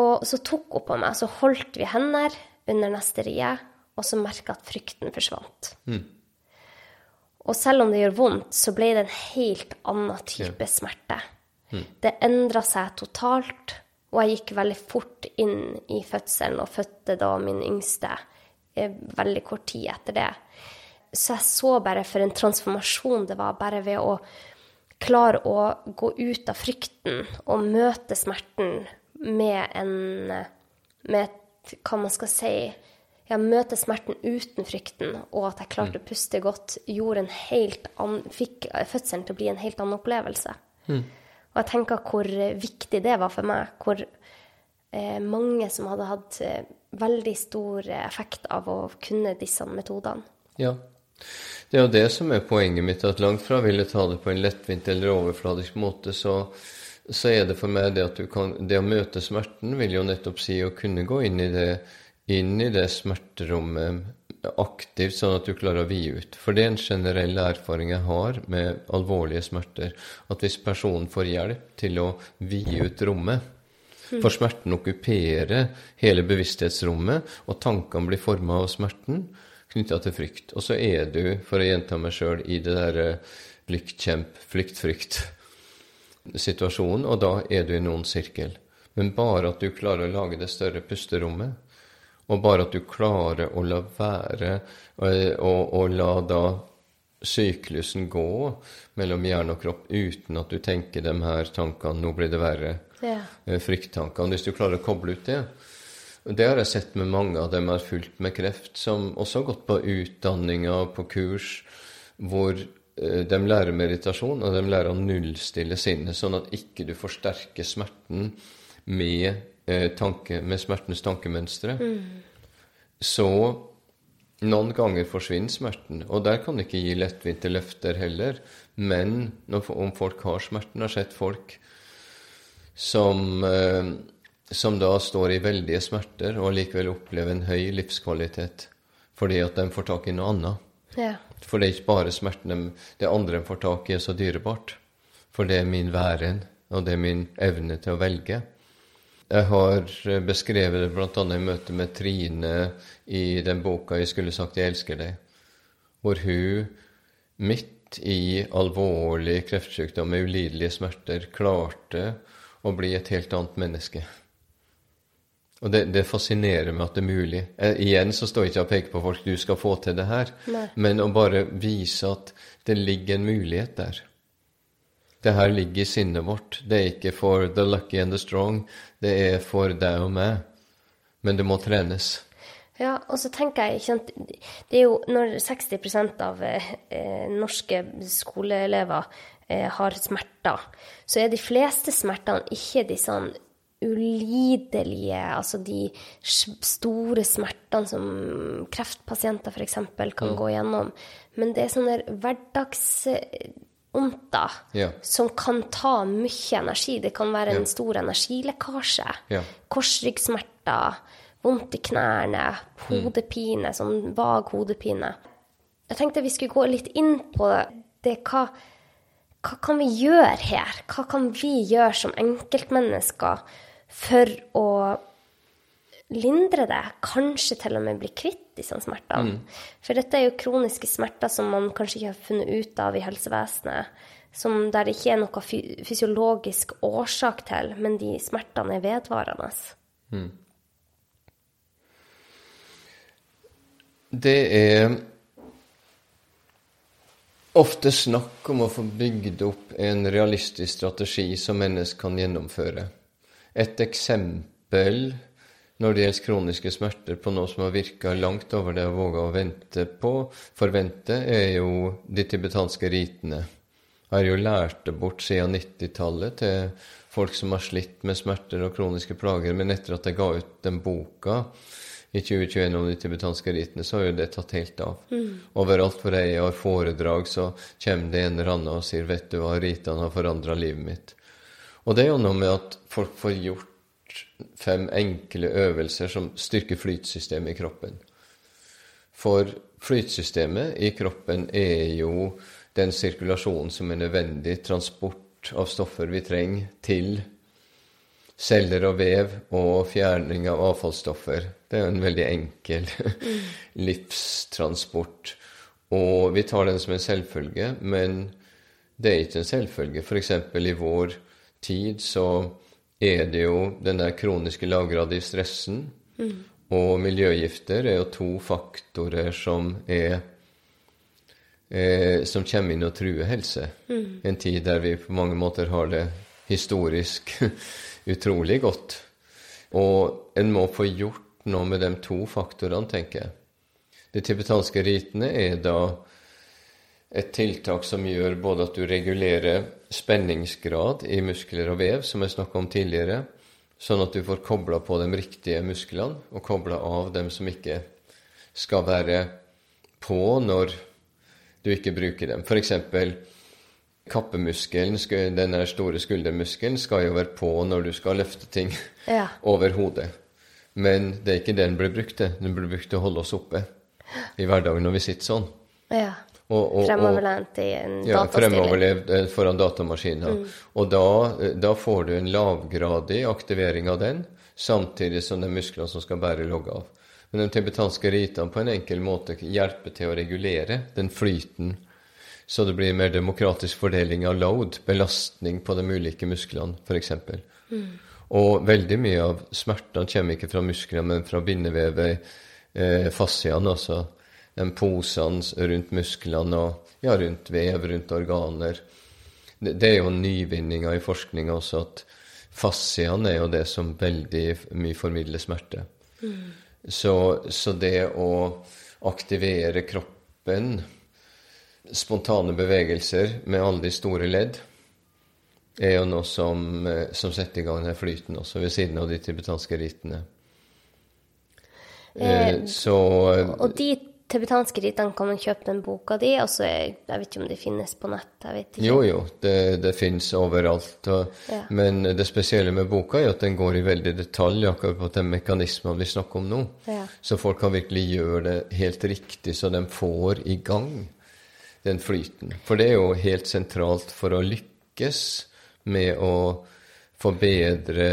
Og så tok hun på meg, så holdt vi hender under neste rie, og så merka at frykten forsvant. Mm. Og selv om det gjør vondt, så ble det en helt annen type smerte. Mm. Det endra seg totalt, og jeg gikk veldig fort inn i fødselen og fødte da min yngste eh, veldig kort tid etter det. Så jeg så bare for en transformasjon det var bare ved å klare å gå ut av frykten og møte smerten med en Med et, hva man skal si ja, møte smerten uten frykten, og at jeg klarte mm. å puste godt, gjorde en helt annen, fikk fødselen til å bli en helt annen opplevelse. Mm. Og jeg tenker hvor viktig det var for meg. Hvor eh, mange som hadde hatt eh, veldig stor effekt av å kunne disse metodene.
Ja. Det er jo det som er poenget mitt, at langt fra ville ta det på en lettvint eller overfladisk måte, så, så er det for meg det at du kan Det å møte smerten vil jo nettopp si å kunne gå inn i det inn i det smerterommet aktivt, sånn at du klarer å vie ut. For det er en generell erfaring jeg har med alvorlige smerter, at hvis personen får hjelp til å vie ut rommet For smerten okkuperer hele bevissthetsrommet, og tankene blir forma av smerten knytta til frykt. Og så er du, for å gjenta meg sjøl, i det derre flyktkjemp, flykt-frykt-situasjon, og da er du i noen sirkel. Men bare at du klarer å lage det større pusterommet, og bare at du klarer å la være å la da syklusen gå mellom hjerne og kropp uten at du tenker de her tankene 'nå blir det verre',
Ja.
eh, frykttankene. Hvis du klarer å koble ut det. Det har jeg sett med mange av dem har fulgt med kreft, som også har gått på utdanninger, på kurs, hvor eh, de lærer meditasjon, og de lærer å nullstille sinnet, sånn at ikke du forsterker smerten med, eh, tanke, med smertens tankemønstre. Så noen ganger forsvinner smerten, og der kan du ikke gi lettvinte løfter heller. Men når, om folk har smerten, har sett folk som, eh, som da står i veldige smerter og likevel opplever en høy livskvalitet fordi at de får tak i noe annet.
Ja.
For det er ikke bare smerten det andre en får tak i, er så dyrebart. For det er min væren, og det er min evne til å velge. Jeg har eh, beskrevet det bl.a. i møte med Trine i den boka 'Jeg skulle sagt jeg elsker deg', hvor hun midt i alvorlig kreftsykdom med ulidelige smerter klarte å bli et helt annet menneske. Og det, det fascinerer meg at det er mulig. Eh, igjen så står jeg ikke og peker på folk du skal få til det her,
Nei.
men å bare vise at det ligger en mulighet der. Det her ligger i sinnet vårt. Det er ikke for the lucky and the strong. Det er for deg og meg. Men det må trenes.
Ja, og så tenker jeg sant, Det er jo når 60% av eh, norske skoleelever eh, har smerter, så er de fleste smertene ikke de sånn ulidelige, altså de store smertene som kreftpasienter f.eks. kan gå gjennom. Men det er sånne hverdagsvondter
Ja.
som kan ta mye energi. Det kan være en
Ja.
stor energilekkasje.
Ja.
Korsryggsmerter, vondt i knærne, hodepine, sånn vag hodepine. Jeg tenkte vi skulle gå litt inn på det. Hva, hva kan vi gjøre her? Hva kan vi gjøre som enkeltmennesker for å lindre det? Kanskje til og med bli kvitt disse smertene. For dette er jo kroniske smerter som man kanskje ikke har funnet ut av i helsevesenet. Som der det ikke er noe fysiologisk årsak til, men de smertene er vedvarende.
Det er ofte snakk om å få bygd opp en realistisk strategi som mennesker kan gjennomføre. Et eksempel når det gjelder kroniske smerter på noe som har virka langt over det jeg våga å vente på, forvente, er jo de tibetanske ritene. Jeg har jo lært det bort siden 90-tallet til folk som har slitt med smerter og kroniske plager, men etter at jeg ga ut den boka i 2021 om de tibetanske ritene, så har jo det tatt helt av. Overalt hvor jeg har foredrag, så kommer det en eller annen og sier 'Vet du hva, ritene har forandra livet mitt'. Og det er jo noe med at folk får gjort fem enkle øvelser som styrker flytsystemet i kroppen. For flytsystemet i kroppen er jo den sirkulasjonen som er nødvendig, transport av stoffer vi trenger til celler og vev og fjerning av avfallsstoffer. Det er jo en veldig enkel livstransport. Og vi tar den som en selvfølge, men det er ikke en selvfølge. F.eks. i vår tid så er det jo den der kroniske lagradie stressen og miljøgifter er jo to faktorer som er eh, som kommer inn og truer helse. En tid der vi på mange måter har det historisk utrolig godt. Og en må få gjort noe med de to faktorene, tenker jeg. De tibetanske ritene er da et tiltak som gjør både at du regulerer spenningsgrad i muskler og vev, som jeg snakka om tidligere, sånn at du får kobla på de riktige musklene, og kobla av dem som ikke skal være på når du ikke bruker dem. Eksempel kappemuskelen, denne store skuldermuskelen, skal jo være på når du skal løfte ting
Ja.
over hodet. Men det er ikke det den blir brukt til. Den blir brukt til å holde oss oppe i hverdagen når vi sitter sånn.
Ja.
Og, og,
Fremoverlent i en
ja,
datastilling.
fremoverlevd eh, foran datamaskiner. Og da, eh, da får du en lavgradig aktivering av den, samtidig som det er musklene som skal bære logge av. Men de tibetanske ritene på en enkel måte hjelper til å regulere den flyten Så det blir mer demokratisk fordeling av load, belastning på de ulike musklene, f.eks. Mm. Og veldig mye av smertene kommer ikke fra musklene, men fra bindevevet, eh, fasciene, altså posene rundt musklene og ja, rundt vev, rundt organer. Det, det er jo nyvinninga i forskninga også, at fasciene er jo det som veldig mye formidler smerte. Mm. Så, så det å aktivere kroppen spontane bevegelser med alle de store ledd er jo noe som, eh, som setter i gang den flyten også, ved siden av de tibetanske ritene.
Eh, eh så, og de tibetanske ritene kan man kjøpe den boka di. og jeg, jeg vet ikke om de finnes på nett? jeg vet ikke.
Jo, jo, det, det finnes overalt. Og, ja. Men det spesielle med boka er at den går i veldig detalj akkurat på den mekanismen vi snakker om nå. Ja. Så folk kan virkelig gjøre det helt riktig, så de får i gang den flyten. For det er jo helt sentralt for å lykkes med å få bedre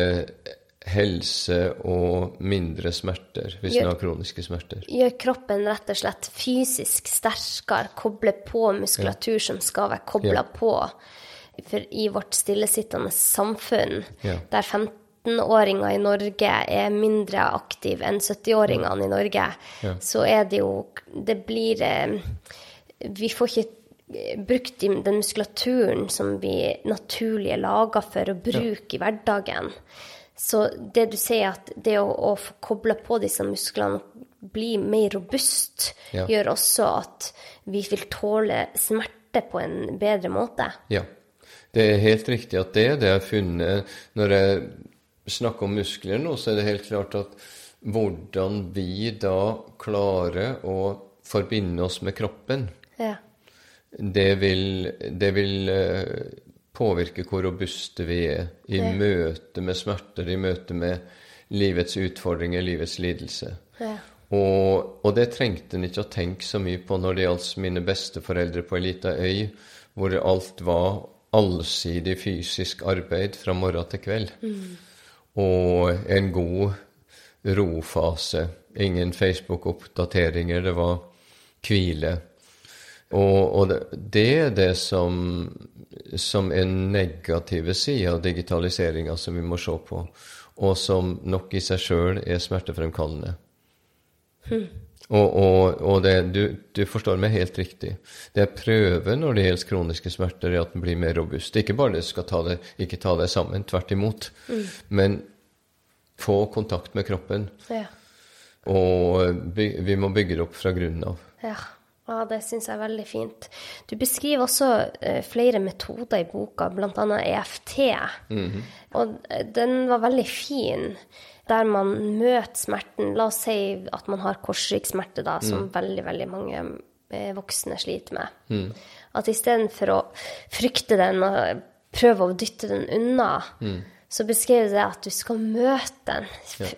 helse og mindre smerter hvis gjør, en har kroniske smerter.
Gjør kroppen rett og slett fysisk sterkere, koble på muskulatur ja. som skal være kobla ja. på. For i vårt stillesittende samfunn, ja. der 15-åringer i Norge er mindre aktive enn 70-åringene i Norge, så er det jo Det blir eh, vi får ikke eh, brukt den muskulaturen som vi naturlig er laga for å bruke i hverdagen. Så det du sier, at det å, å få kobla på disse musklene, og bli mer robust, ja. gjør også at vi vil tåle smerte på en bedre måte.
Ja, det er helt riktig at det er det jeg har funnet. Når jeg snakker om muskler nå, så er det helt klart at hvordan vi da klarer å forbinde oss med kroppen ja. Det vil, det vil påvirke hvor robuste vi er i ja. møte med smerter, i møte med livets utfordringer, livets lidelse. Ja. Og, og, det trengte en ikke å tenke så mye på når det gjaldt mine besteforeldre på ei lita øy, hvor alt var allsidig fysisk arbeid fra morgen til kveld. Mm. Og en god rofase. Ingen Facebook-oppdateringer. Det var hvile. Og, og det, er det som, som er negative sider av digitaliseringa som vi må se på, og som nok i seg sjøl er smertefremkallende. Hmm. Og, og, og det, du, du, forstår meg helt riktig. Det jeg prøver når det gjelder kroniske smerter, er at den blir mer robust. Ikke bare det skal ta det, ikke ta det sammen, tvert imot. Mm. Men få kontakt med kroppen. Ja. Og by, vi må bygge det opp fra grunnen av.
Ja. Ja, det syns jeg er veldig fint. Du beskriver også eh, flere metoder i boka, bl.a. EFT. Mm -hmm. Og eh, den var veldig fin, der man møter smerten. La oss si at man har korsryggsmerte, da, som mm. veldig, veldig mange eh, voksne sliter med. Mm. At istedenfor å frykte den og prøve å dytte den unna, mm så beskrev det at du skal møte den.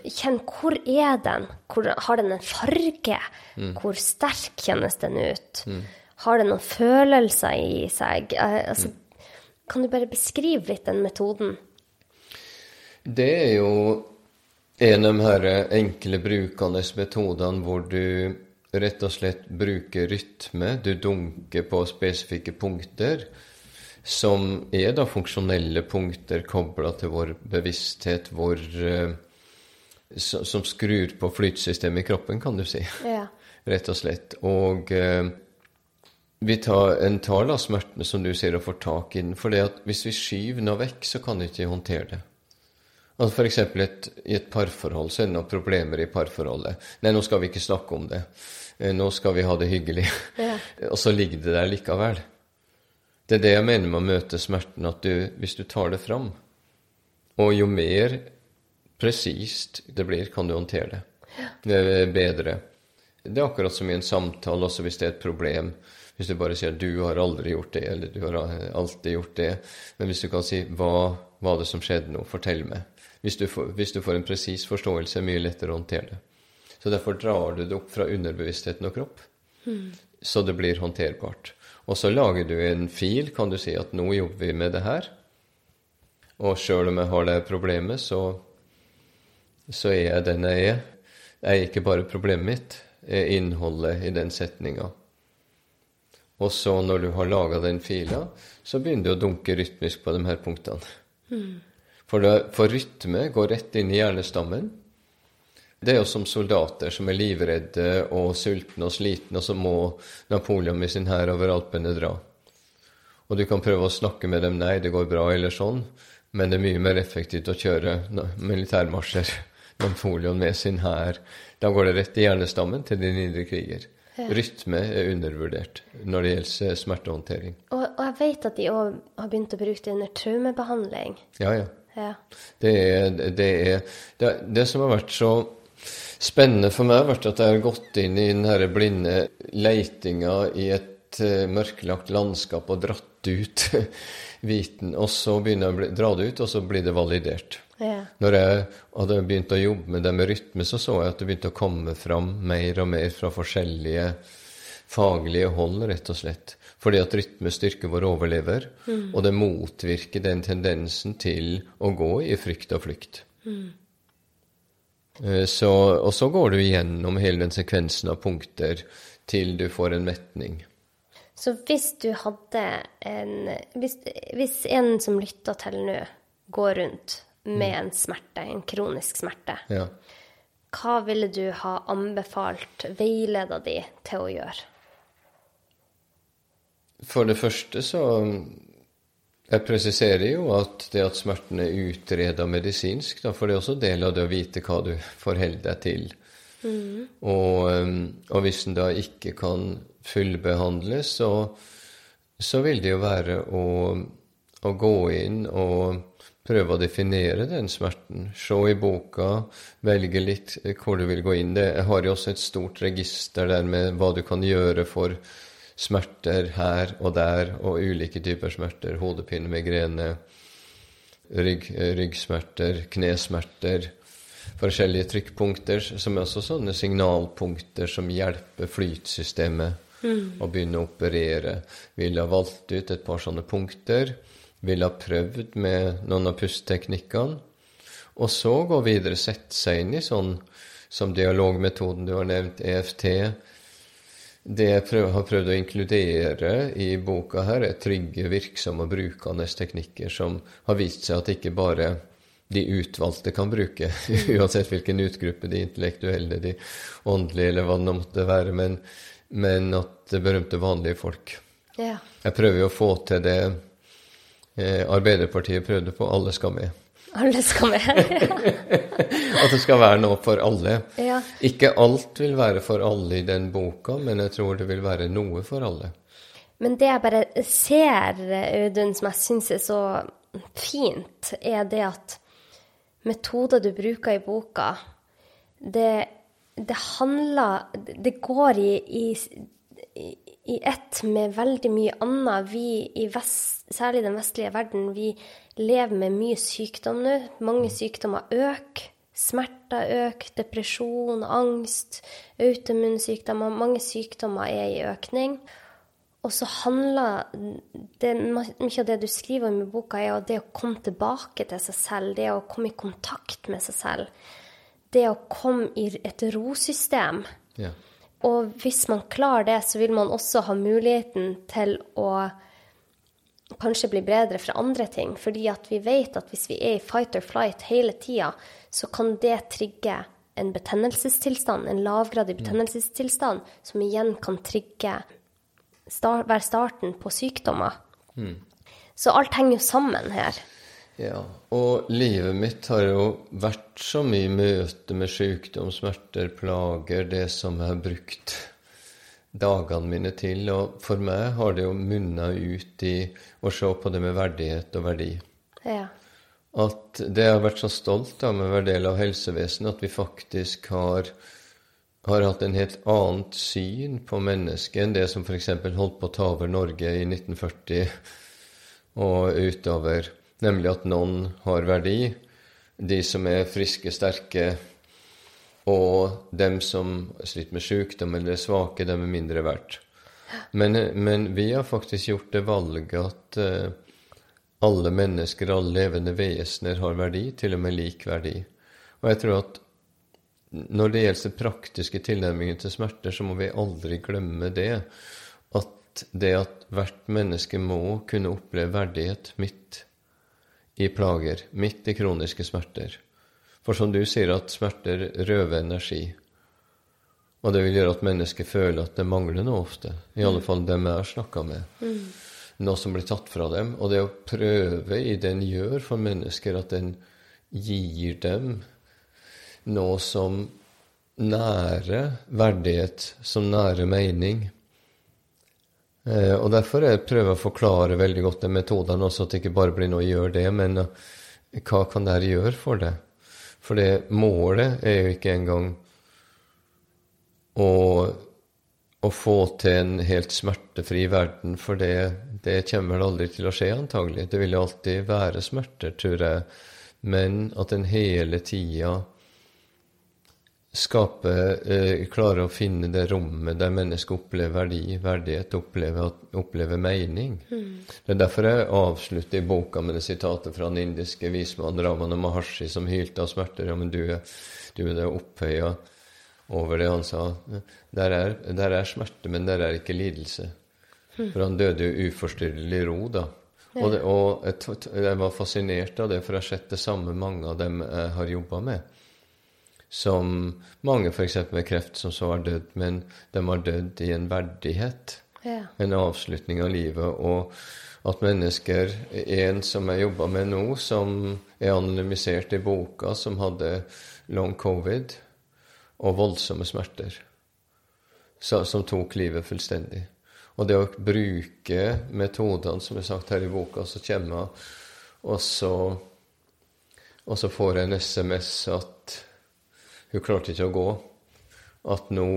Kjenn hvor er den? Hvor, har den en farge? Mm. Hvor sterk kjennes den ut? Mm. Har den noen følelser i seg? Eh, altså, mm. Kan du bare beskrive litt den metoden?
Det er jo en av de her enkle brukende metodene hvor du rett og slett bruker rytme. Du dunker på spesifikke punkter som er da funksjonelle punkter kobla til vår bevissthet, hvor, uh, som skrur på flytsystemet i kroppen, kan du si. Ja. Rett og slett. Og uh, vi tar, en tar da smertene, som du sier, og får tak i den. For hvis vi skyver noe vekk, så kan vi ikke håndtere det. Altså F.eks. i et parforhold så er det noen problemer i parforholdet. Nei, nå skal vi ikke snakke om det. Eh, nå skal vi ha det hyggelig. Ja. og så ligger det der likevel. Det er det jeg mener med å møte smerten, at du, hvis du tar det fram Og jo mer presist det blir, kan du håndtere det. Det er bedre. Det er akkurat som i en samtale, også hvis det er et problem. Hvis du bare sier 'du har aldri gjort det', eller 'du har alltid gjort det'. Men hvis du kan si 'hva var det som skjedde nå', fortell meg. Hvis du får, hvis du får en presis forståelse, er det mye lettere å håndtere det. Så derfor drar du det opp fra underbevisstheten og kropp, mm. så det blir håndterbart. Og så lager du en fil, kan du si at nå jobber vi med det her. Og sjøl om jeg har det problemet, så, så er jeg den jeg er. Jeg er ikke bare problemet mitt, er innholdet i den setninga. Og så når du har laga den fila, så begynner du å dunke rytmisk på de her punktene. For, det, for rytme går rett inn i hjernestammen. Det er jo som soldater som er livredde og sultne og slitne, og så må Napoleon med sin hær over Alpene dra. Og du kan prøve å snakke med dem 'nei, det går bra', eller sånn, men det er mye mer effektivt å kjøre militærmarsjer. Napoleon med sin hær. Da går det rett i hjernestammen til din indre kriger. Ja. Rytme er undervurdert når det gjelder smertehåndtering.
Og, og jeg vet at de òg har begynt å bruke det under traumebehandling.
Ja, ja.
ja.
Det, er, det, er, det, det, som har vært så spennende for meg, vært at jeg har gått inn i den blinde leitinga i et uh, mørklagt landskap og dratt ut viten, og så begynner jeg å dra det ut, og så blir det validert.
Ja.
Når jeg hadde begynt å jobbe med det med rytme, så så jeg at det begynte å komme fram mer og mer fra forskjellige faglige hold, rett og slett. Fordi at rytme styrker vår overlever, mm. og det motvirker den tendensen til å gå i frykt og flykt. Mm. Så, og så går du igjennom hele den sekvensen av punkter til du får en metning.
Så hvis du hadde en Hvis, hvis en som lytter til nå, går rundt med en smerte, en kronisk smerte,
ja.
hva ville du ha anbefalt veileda di, til å gjøre?
For det første så Jeg presiserer jo at det at smerten er utreda medisinsk, da, for det er også del av det å vite hva du forholder deg til. Mm. Og, og, hvis den da ikke kan fullbehandles, så, så vil det jo være å, å gå inn og prøve å definere den smerten. Se i boka, velge litt hvor du vil gå inn. Det, jeg har jo også et stort register der med hva du kan gjøre for smerter her og der, og ulike typer smerter. Hodepine, migrene, rygg, ryggsmerter, knesmerter. Forskjellige trykkpunkter, som er også sånne signalpunkter som hjelper flytsystemet mm. å begynne å operere. Ville ha valgt ut et par sånne punkter ville ha prøvd med noen av pusteteknikkene, og så gå videre, sette seg inn i sånn som dialogmetoden du har nevnt, EFT. Det jeg prøver, har prøvd å inkludere i boka her, er trygge, virksomme og brukende teknikker som har vist seg at ikke bare de utvalgte kan bruke, uansett hvilken utgruppe, de intellektuelle, de åndelige, eller hva det måtte være, men, men at det berømte vanlige folk.
Ja.
Jeg prøver jo å få til det eh, Arbeiderpartiet prøvde på. Alle skal med.
Alle skal med.
At det skal være noe for alle.
Ja.
Ikke alt vil være for alle i den boka, men jeg tror det vil være noe for alle.
Men det jeg bare ser, Audun, som jeg syns er så fint, er det at metoder du bruker i boka, det, det handler Det går i, i, i ett med veldig mye annet. Vi i vest, særlig den vestlige verden, vi lever med mye sykdom nå. Mange sykdommer øker. Smerter øker, depresjon, angst, autoimmunsykdommer. Mange sykdommer er i økning. Og så handler det, Mye av det du skriver om i boka, er det å komme tilbake til seg selv. Det å komme i kontakt med seg selv. Det å komme i et rosystem.
Ja.
Og hvis man klarer det, så vil man også ha muligheten til å kanskje bli bedre fra andre ting. Fordi at vi vet at hvis vi er i fight or flight hele tida, så kan det trigge en betennelsestilstand, en lavgradig mm. betennelsestilstand, som igjen kan trigge start, være starten på sykdommer.
Mm.
Så alt henger jo sammen her.
Ja, og livet mitt har jo vært så mye møte med sykdom, smerter, plager, det som jeg har brukt dagene mine til. Og for meg har det jo munna ut i å se på det med verdighet og verdi.
Ja.
At det jeg har vært så stolt av med å være del av helsevesenet, at vi faktisk har, har hatt en helt annet syn på mennesket enn det som f.eks. holdt på å ta over Norge i 1940 og utover nemlig at noen har verdi, de som er friske, sterke, og dem som sliter med sykdom eller er svake, dem er mindre verdt. Men, men, vi har faktisk gjort det valget at uh, alle mennesker, alle levende vesener, har verdi, til og med lik verdi. Og jeg tror at når det gjelder praktiske tilnærminger til smerter, så må vi aldri glemme det. At det at hvert menneske må kunne oppleve verdighet midt i plager, midt i kroniske smerter. For som du sier, at smerter røver energi. Og det vil gjøre at mennesker føler at det mangler noe ofte. I alle fall dem jeg har snakka med. Noe som blir tatt fra dem. Og det å prøve i det en gjør for mennesker at den gir dem noe som nærer verdighet, som nærer mening. Eh, og derfor jeg prøver jeg å forklare veldig godt de metoden, også at det ikke bare blir noe å gjøre det, men uh, hva kan dette gjøre for det? For det målet er jo ikke engang å, å få til en helt smertefri verden, for det, det kommer vel aldri til å skje, antagelig. Det vil alltid være smerter, tror jeg, men at en hele tida skape eh, klarer å finne det rommet der mennesket opplever verdi, verdighet, opplever, opplever mening. Mm. Det er derfor jeg avslutter i boka med det sitatet fra den indiske vismannen Ramana Maharshi, som hylte av smerter. Ja, men du, du er opphøya over det han sa. Der er, der er smerte, men der er ikke lidelse. Mm. For han døde jo uforstyrrelig ro, da. Ja. Og, det, og jeg, jeg, var fascinert av det, for jeg har sett det samme mange av dem jeg har jobba med som mange f.eks. med kreft som så har dødd, men de har dødd i en verdighet. Ja. En avslutning av livet. Og at mennesker En som jeg jobber med nå, som er anonymisert i boka, som hadde long covid og voldsomme smerter, så, som tok livet fullstendig. Og det å bruke metodene som er sagt her i boka, så kommer jeg, og så, og så får jeg en SMS at hun klarte ikke å gå. At nå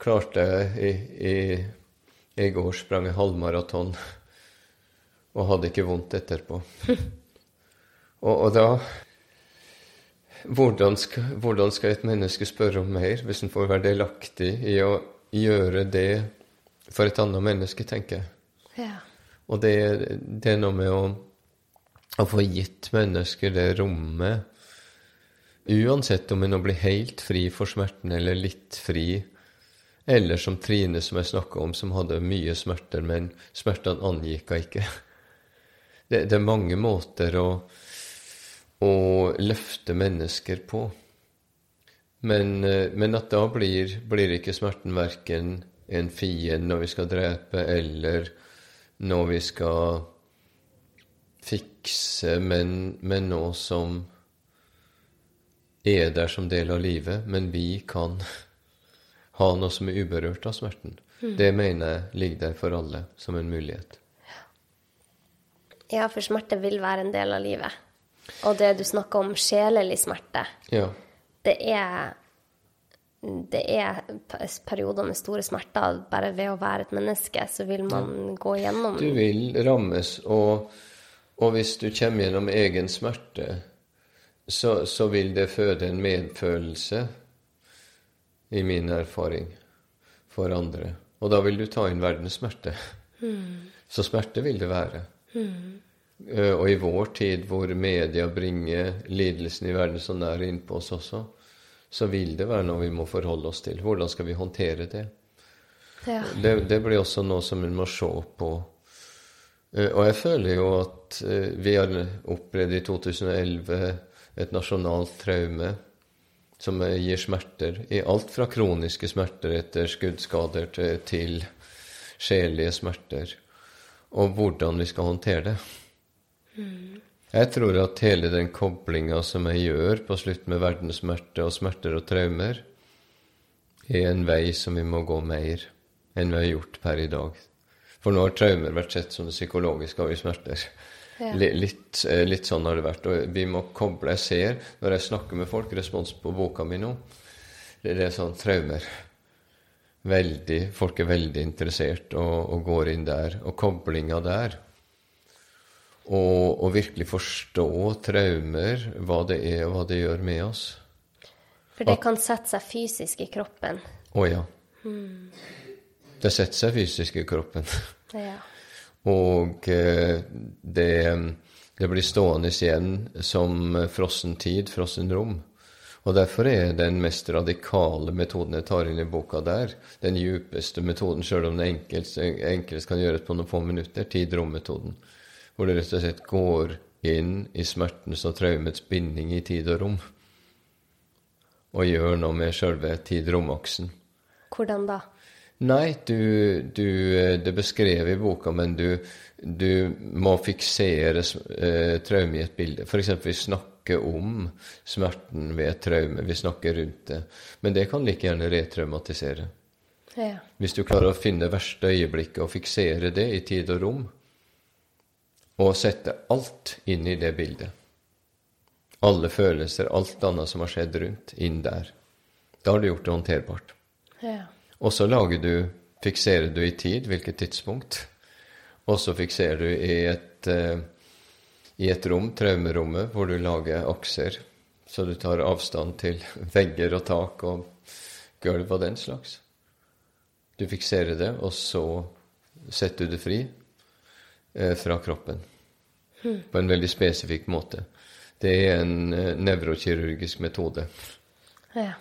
klarte jeg i, i, i går sprang jeg halvmaraton og hadde ikke vondt etterpå. og, og, da hvordan skal, hvordan skal, et menneske spørre om mer hvis en får være delaktig i å gjøre det for et annet menneske, tenker jeg. Ja. Og det, det, er noe med å, å få gitt mennesker det rommet Uansett om hun nå blir helt fri for smerten eller litt fri, eller som Trine, som jeg snakka om, som hadde mye smerter, men smertene angikk henne ikke. Det, det, er mange måter å, å løfte mennesker på. Men, men, at da blir, blir ikke smerten verken en fiende når vi skal drepe, eller når vi skal fikse, men, men noe som er der som del av livet, men vi kan ha noe som er uberørt av smerten. Mm. Det mener jeg ligger der for alle som en mulighet.
Ja, for smerte vil være en del av livet. Og det du snakker om, sjelelig smerte, ja. det er det er perioder med store smerter. Bare ved å være et menneske, så vil man ja. gå gjennom
Du vil rammes, og, og hvis du kommer gjennom egen smerte, så, så, vil det føde en medfølelse, i min erfaring, for andre. Og da vil du ta inn verdens smerte. Mm. Så smerte vil det være. Mm. Og i vår tid, hvor media bringer lidelsen i verden så nær innpå oss også, så vil det være noe vi må forholde oss til. Hvordan skal vi håndtere det? Ja. Det, det, blir også noe som vi må se på. Og jeg føler jo at vi har opplevd i 2011 et nasjonalt traume som gir smerter, i alt fra kroniske smerter etter skuddskader til, til sjelelige smerter, og hvordan vi skal håndtere det. Mm. Jeg tror at hele den koblinga som jeg gjør på slutt med verdenssmerte og smerter og traumer, er en vei som vi må gå mer enn vi har gjort per i dag. For nå har traumer vært sett som det psykologiske av i smerter. Ja. Litt, eh, litt, sånn har det vært. Og vi må koble Jeg ser når jeg snakker med folk, respons på boka mi nå, det, er sånn traumer. Veldig, folk er veldig interessert og, og går inn der. Og koblinga der. Og, og, virkelig forstå traumer, hva det er, og hva det gjør med oss.
For det kan sette seg fysisk i kroppen?
Å ja. Hmm. Det setter seg fysisk i kroppen. Ja. Og eh, det, det blir stående igjen som frossen tid, frossen rom. Og derfor er den mest radikale metoden jeg tar inn i boka der, den djupeste metoden, sjøl om det enkelst, enklest kan gjøres på noen få minutter, tid-rom-metoden. Hvor det rett og slett går inn i smertens og traumets binding i tid og rom. Og gjør noe med sjølve tid-rom-aksen.
Hvordan da?
Nei, du, du, det er beskrevet i boka, men du, du må fiksere eh, traume i et bilde. F.eks. vi snakker om smerten ved et traume, vi snakker rundt det. Men det kan like gjerne retraumatisere.
Ja.
Hvis du klarer å finne det verste øyeblikket og fiksere det i tid og rom, og sette alt inn i det bildet. Alle følelser, alt annet som har skjedd rundt, inn der. Da har du gjort det håndterbart.
Ja.
Og så lager du, fikserer du i tid hvilket tidspunkt. Og så fikserer du i et, uh, i et rom, traumerommet, hvor du lager akser. Så du tar avstand til vegger og tak og gulv og den slags. Du fikserer det, og så setter du det fri uh, fra kroppen. Hmm. På en veldig spesifikk måte. Det er en uh, nevrokirurgisk metode.
Ja.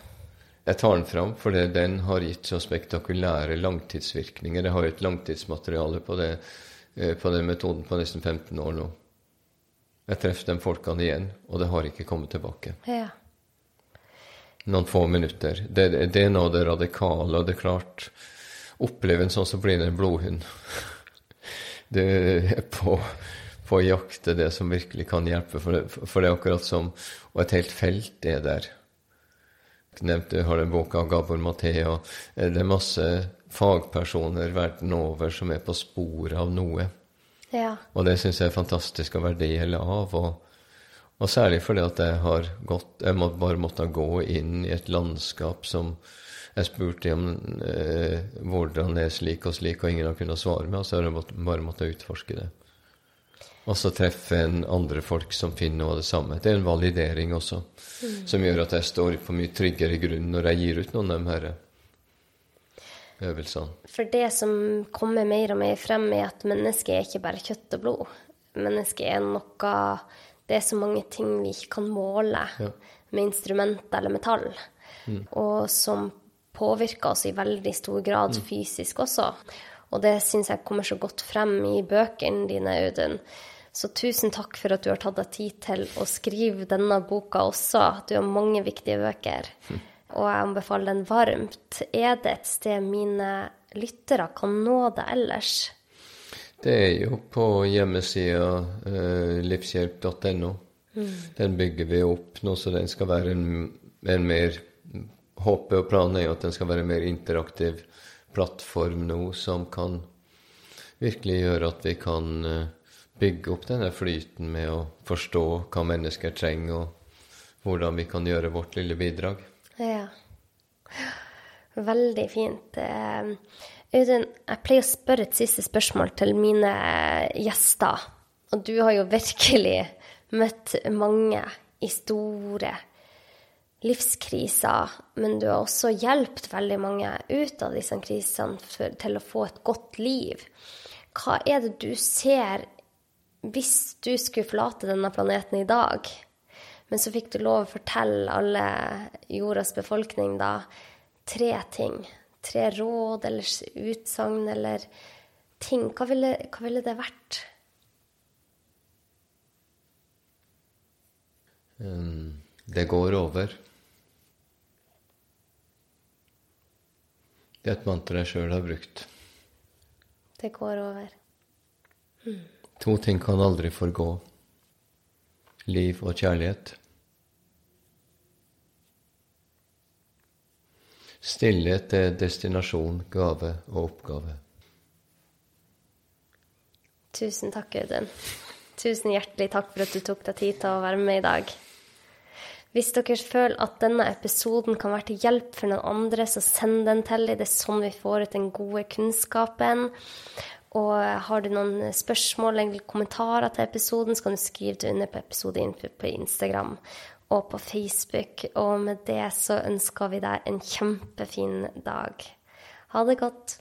Jeg tar den fram fordi den har gitt så spektakulære langtidsvirkninger. Jeg har jo et langtidsmateriale på, det, eh, på den metoden på nesten 15 år nå. Jeg treffer de folkene igjen, og det har ikke kommet tilbake.
Ja.
Noen få minutter. Det, det er noe av det radikale, og det er klart Oppleve en sånn som blir det en blodhund. Det er på, på å jakte det som virkelig kan hjelpe, for det, for det er akkurat som Og et helt felt er der nevnte, har den boka av Gabor Maté, det er masse fagpersoner verden over som er på sporet av noe.
Ja.
Og det syns jeg er fantastisk å være del av. Og, og særlig fordi at jeg har gått Jeg må bare måtte gå inn i et landskap som jeg spurte om eh, hvordan det er slik og slik, og ingen har kunnet svare meg. Og så har jeg bare måttet utforske det. Og så treffe en andre folk som finner noe av det samme. Det er en validering også, mm. som gjør at jeg står på mye tryggere grunn når jeg gir ut noen av de her øvelsene.
For det som kommer mer og mer frem, er at mennesket er ikke bare kjøtt og blod. Mennesket er noe Det er så mange ting vi ikke kan måle ja. med instrumenter eller metall, mm. og som påvirker oss i veldig stor grad mm. fysisk også. Og det syns jeg kommer så godt frem i bøkene dine, Audun. Så tusen takk for at du har tatt deg tid til å skrive denne boka også. Du har mange viktige bøker, og jeg anbefaler den varmt. Er det et sted mine lyttere kan nå deg ellers?
Det er jo på hjemmesida eh, livshjelp.no. Mm. Den bygger vi opp nå, så den skal være en, en mer Håpet og planen er jo at den skal være en mer interaktiv plattform nå, som kan virkelig gjøre at vi kan uh, bygge opp denne flyten med å forstå hva mennesker trenger, og hvordan vi kan gjøre vårt lille bidrag.
Ja. Veldig fint. Eh, Audun, jeg pleier å spørre et siste spørsmål til mine gjester. Og du har jo virkelig møtt mange i store livskriser, men du har også hjulpet veldig mange ut av disse krisene til å få et godt liv. Hva er det du ser hvis du skulle forlate denne planeten i dag, men så fikk du lov å fortelle alle jordas befolkning da tre ting, tre råd eller utsagn eller ting, hva ville, hva ville det vært?
Um, det går over. Det er et mantra jeg sjøl har brukt.
Det går over.
Mm. To ting kan aldri forgå liv og kjærlighet. Stillhet er destinasjon, gave og oppgave.
Tusen takk, Audun. Tusen hjertelig takk for at du tok deg tid til å være med i dag. Hvis dere føler at denne episoden kan være til hjelp for noen andre, så send den til dem. Det er sånn vi får ut den gode kunnskapen. Og har du noen spørsmål eller kommentarer til episoden, så kan du skrive det under på episodeinfo på Instagram og på Facebook. Og med det så ønsker vi deg en kjempefin dag. Ha det godt.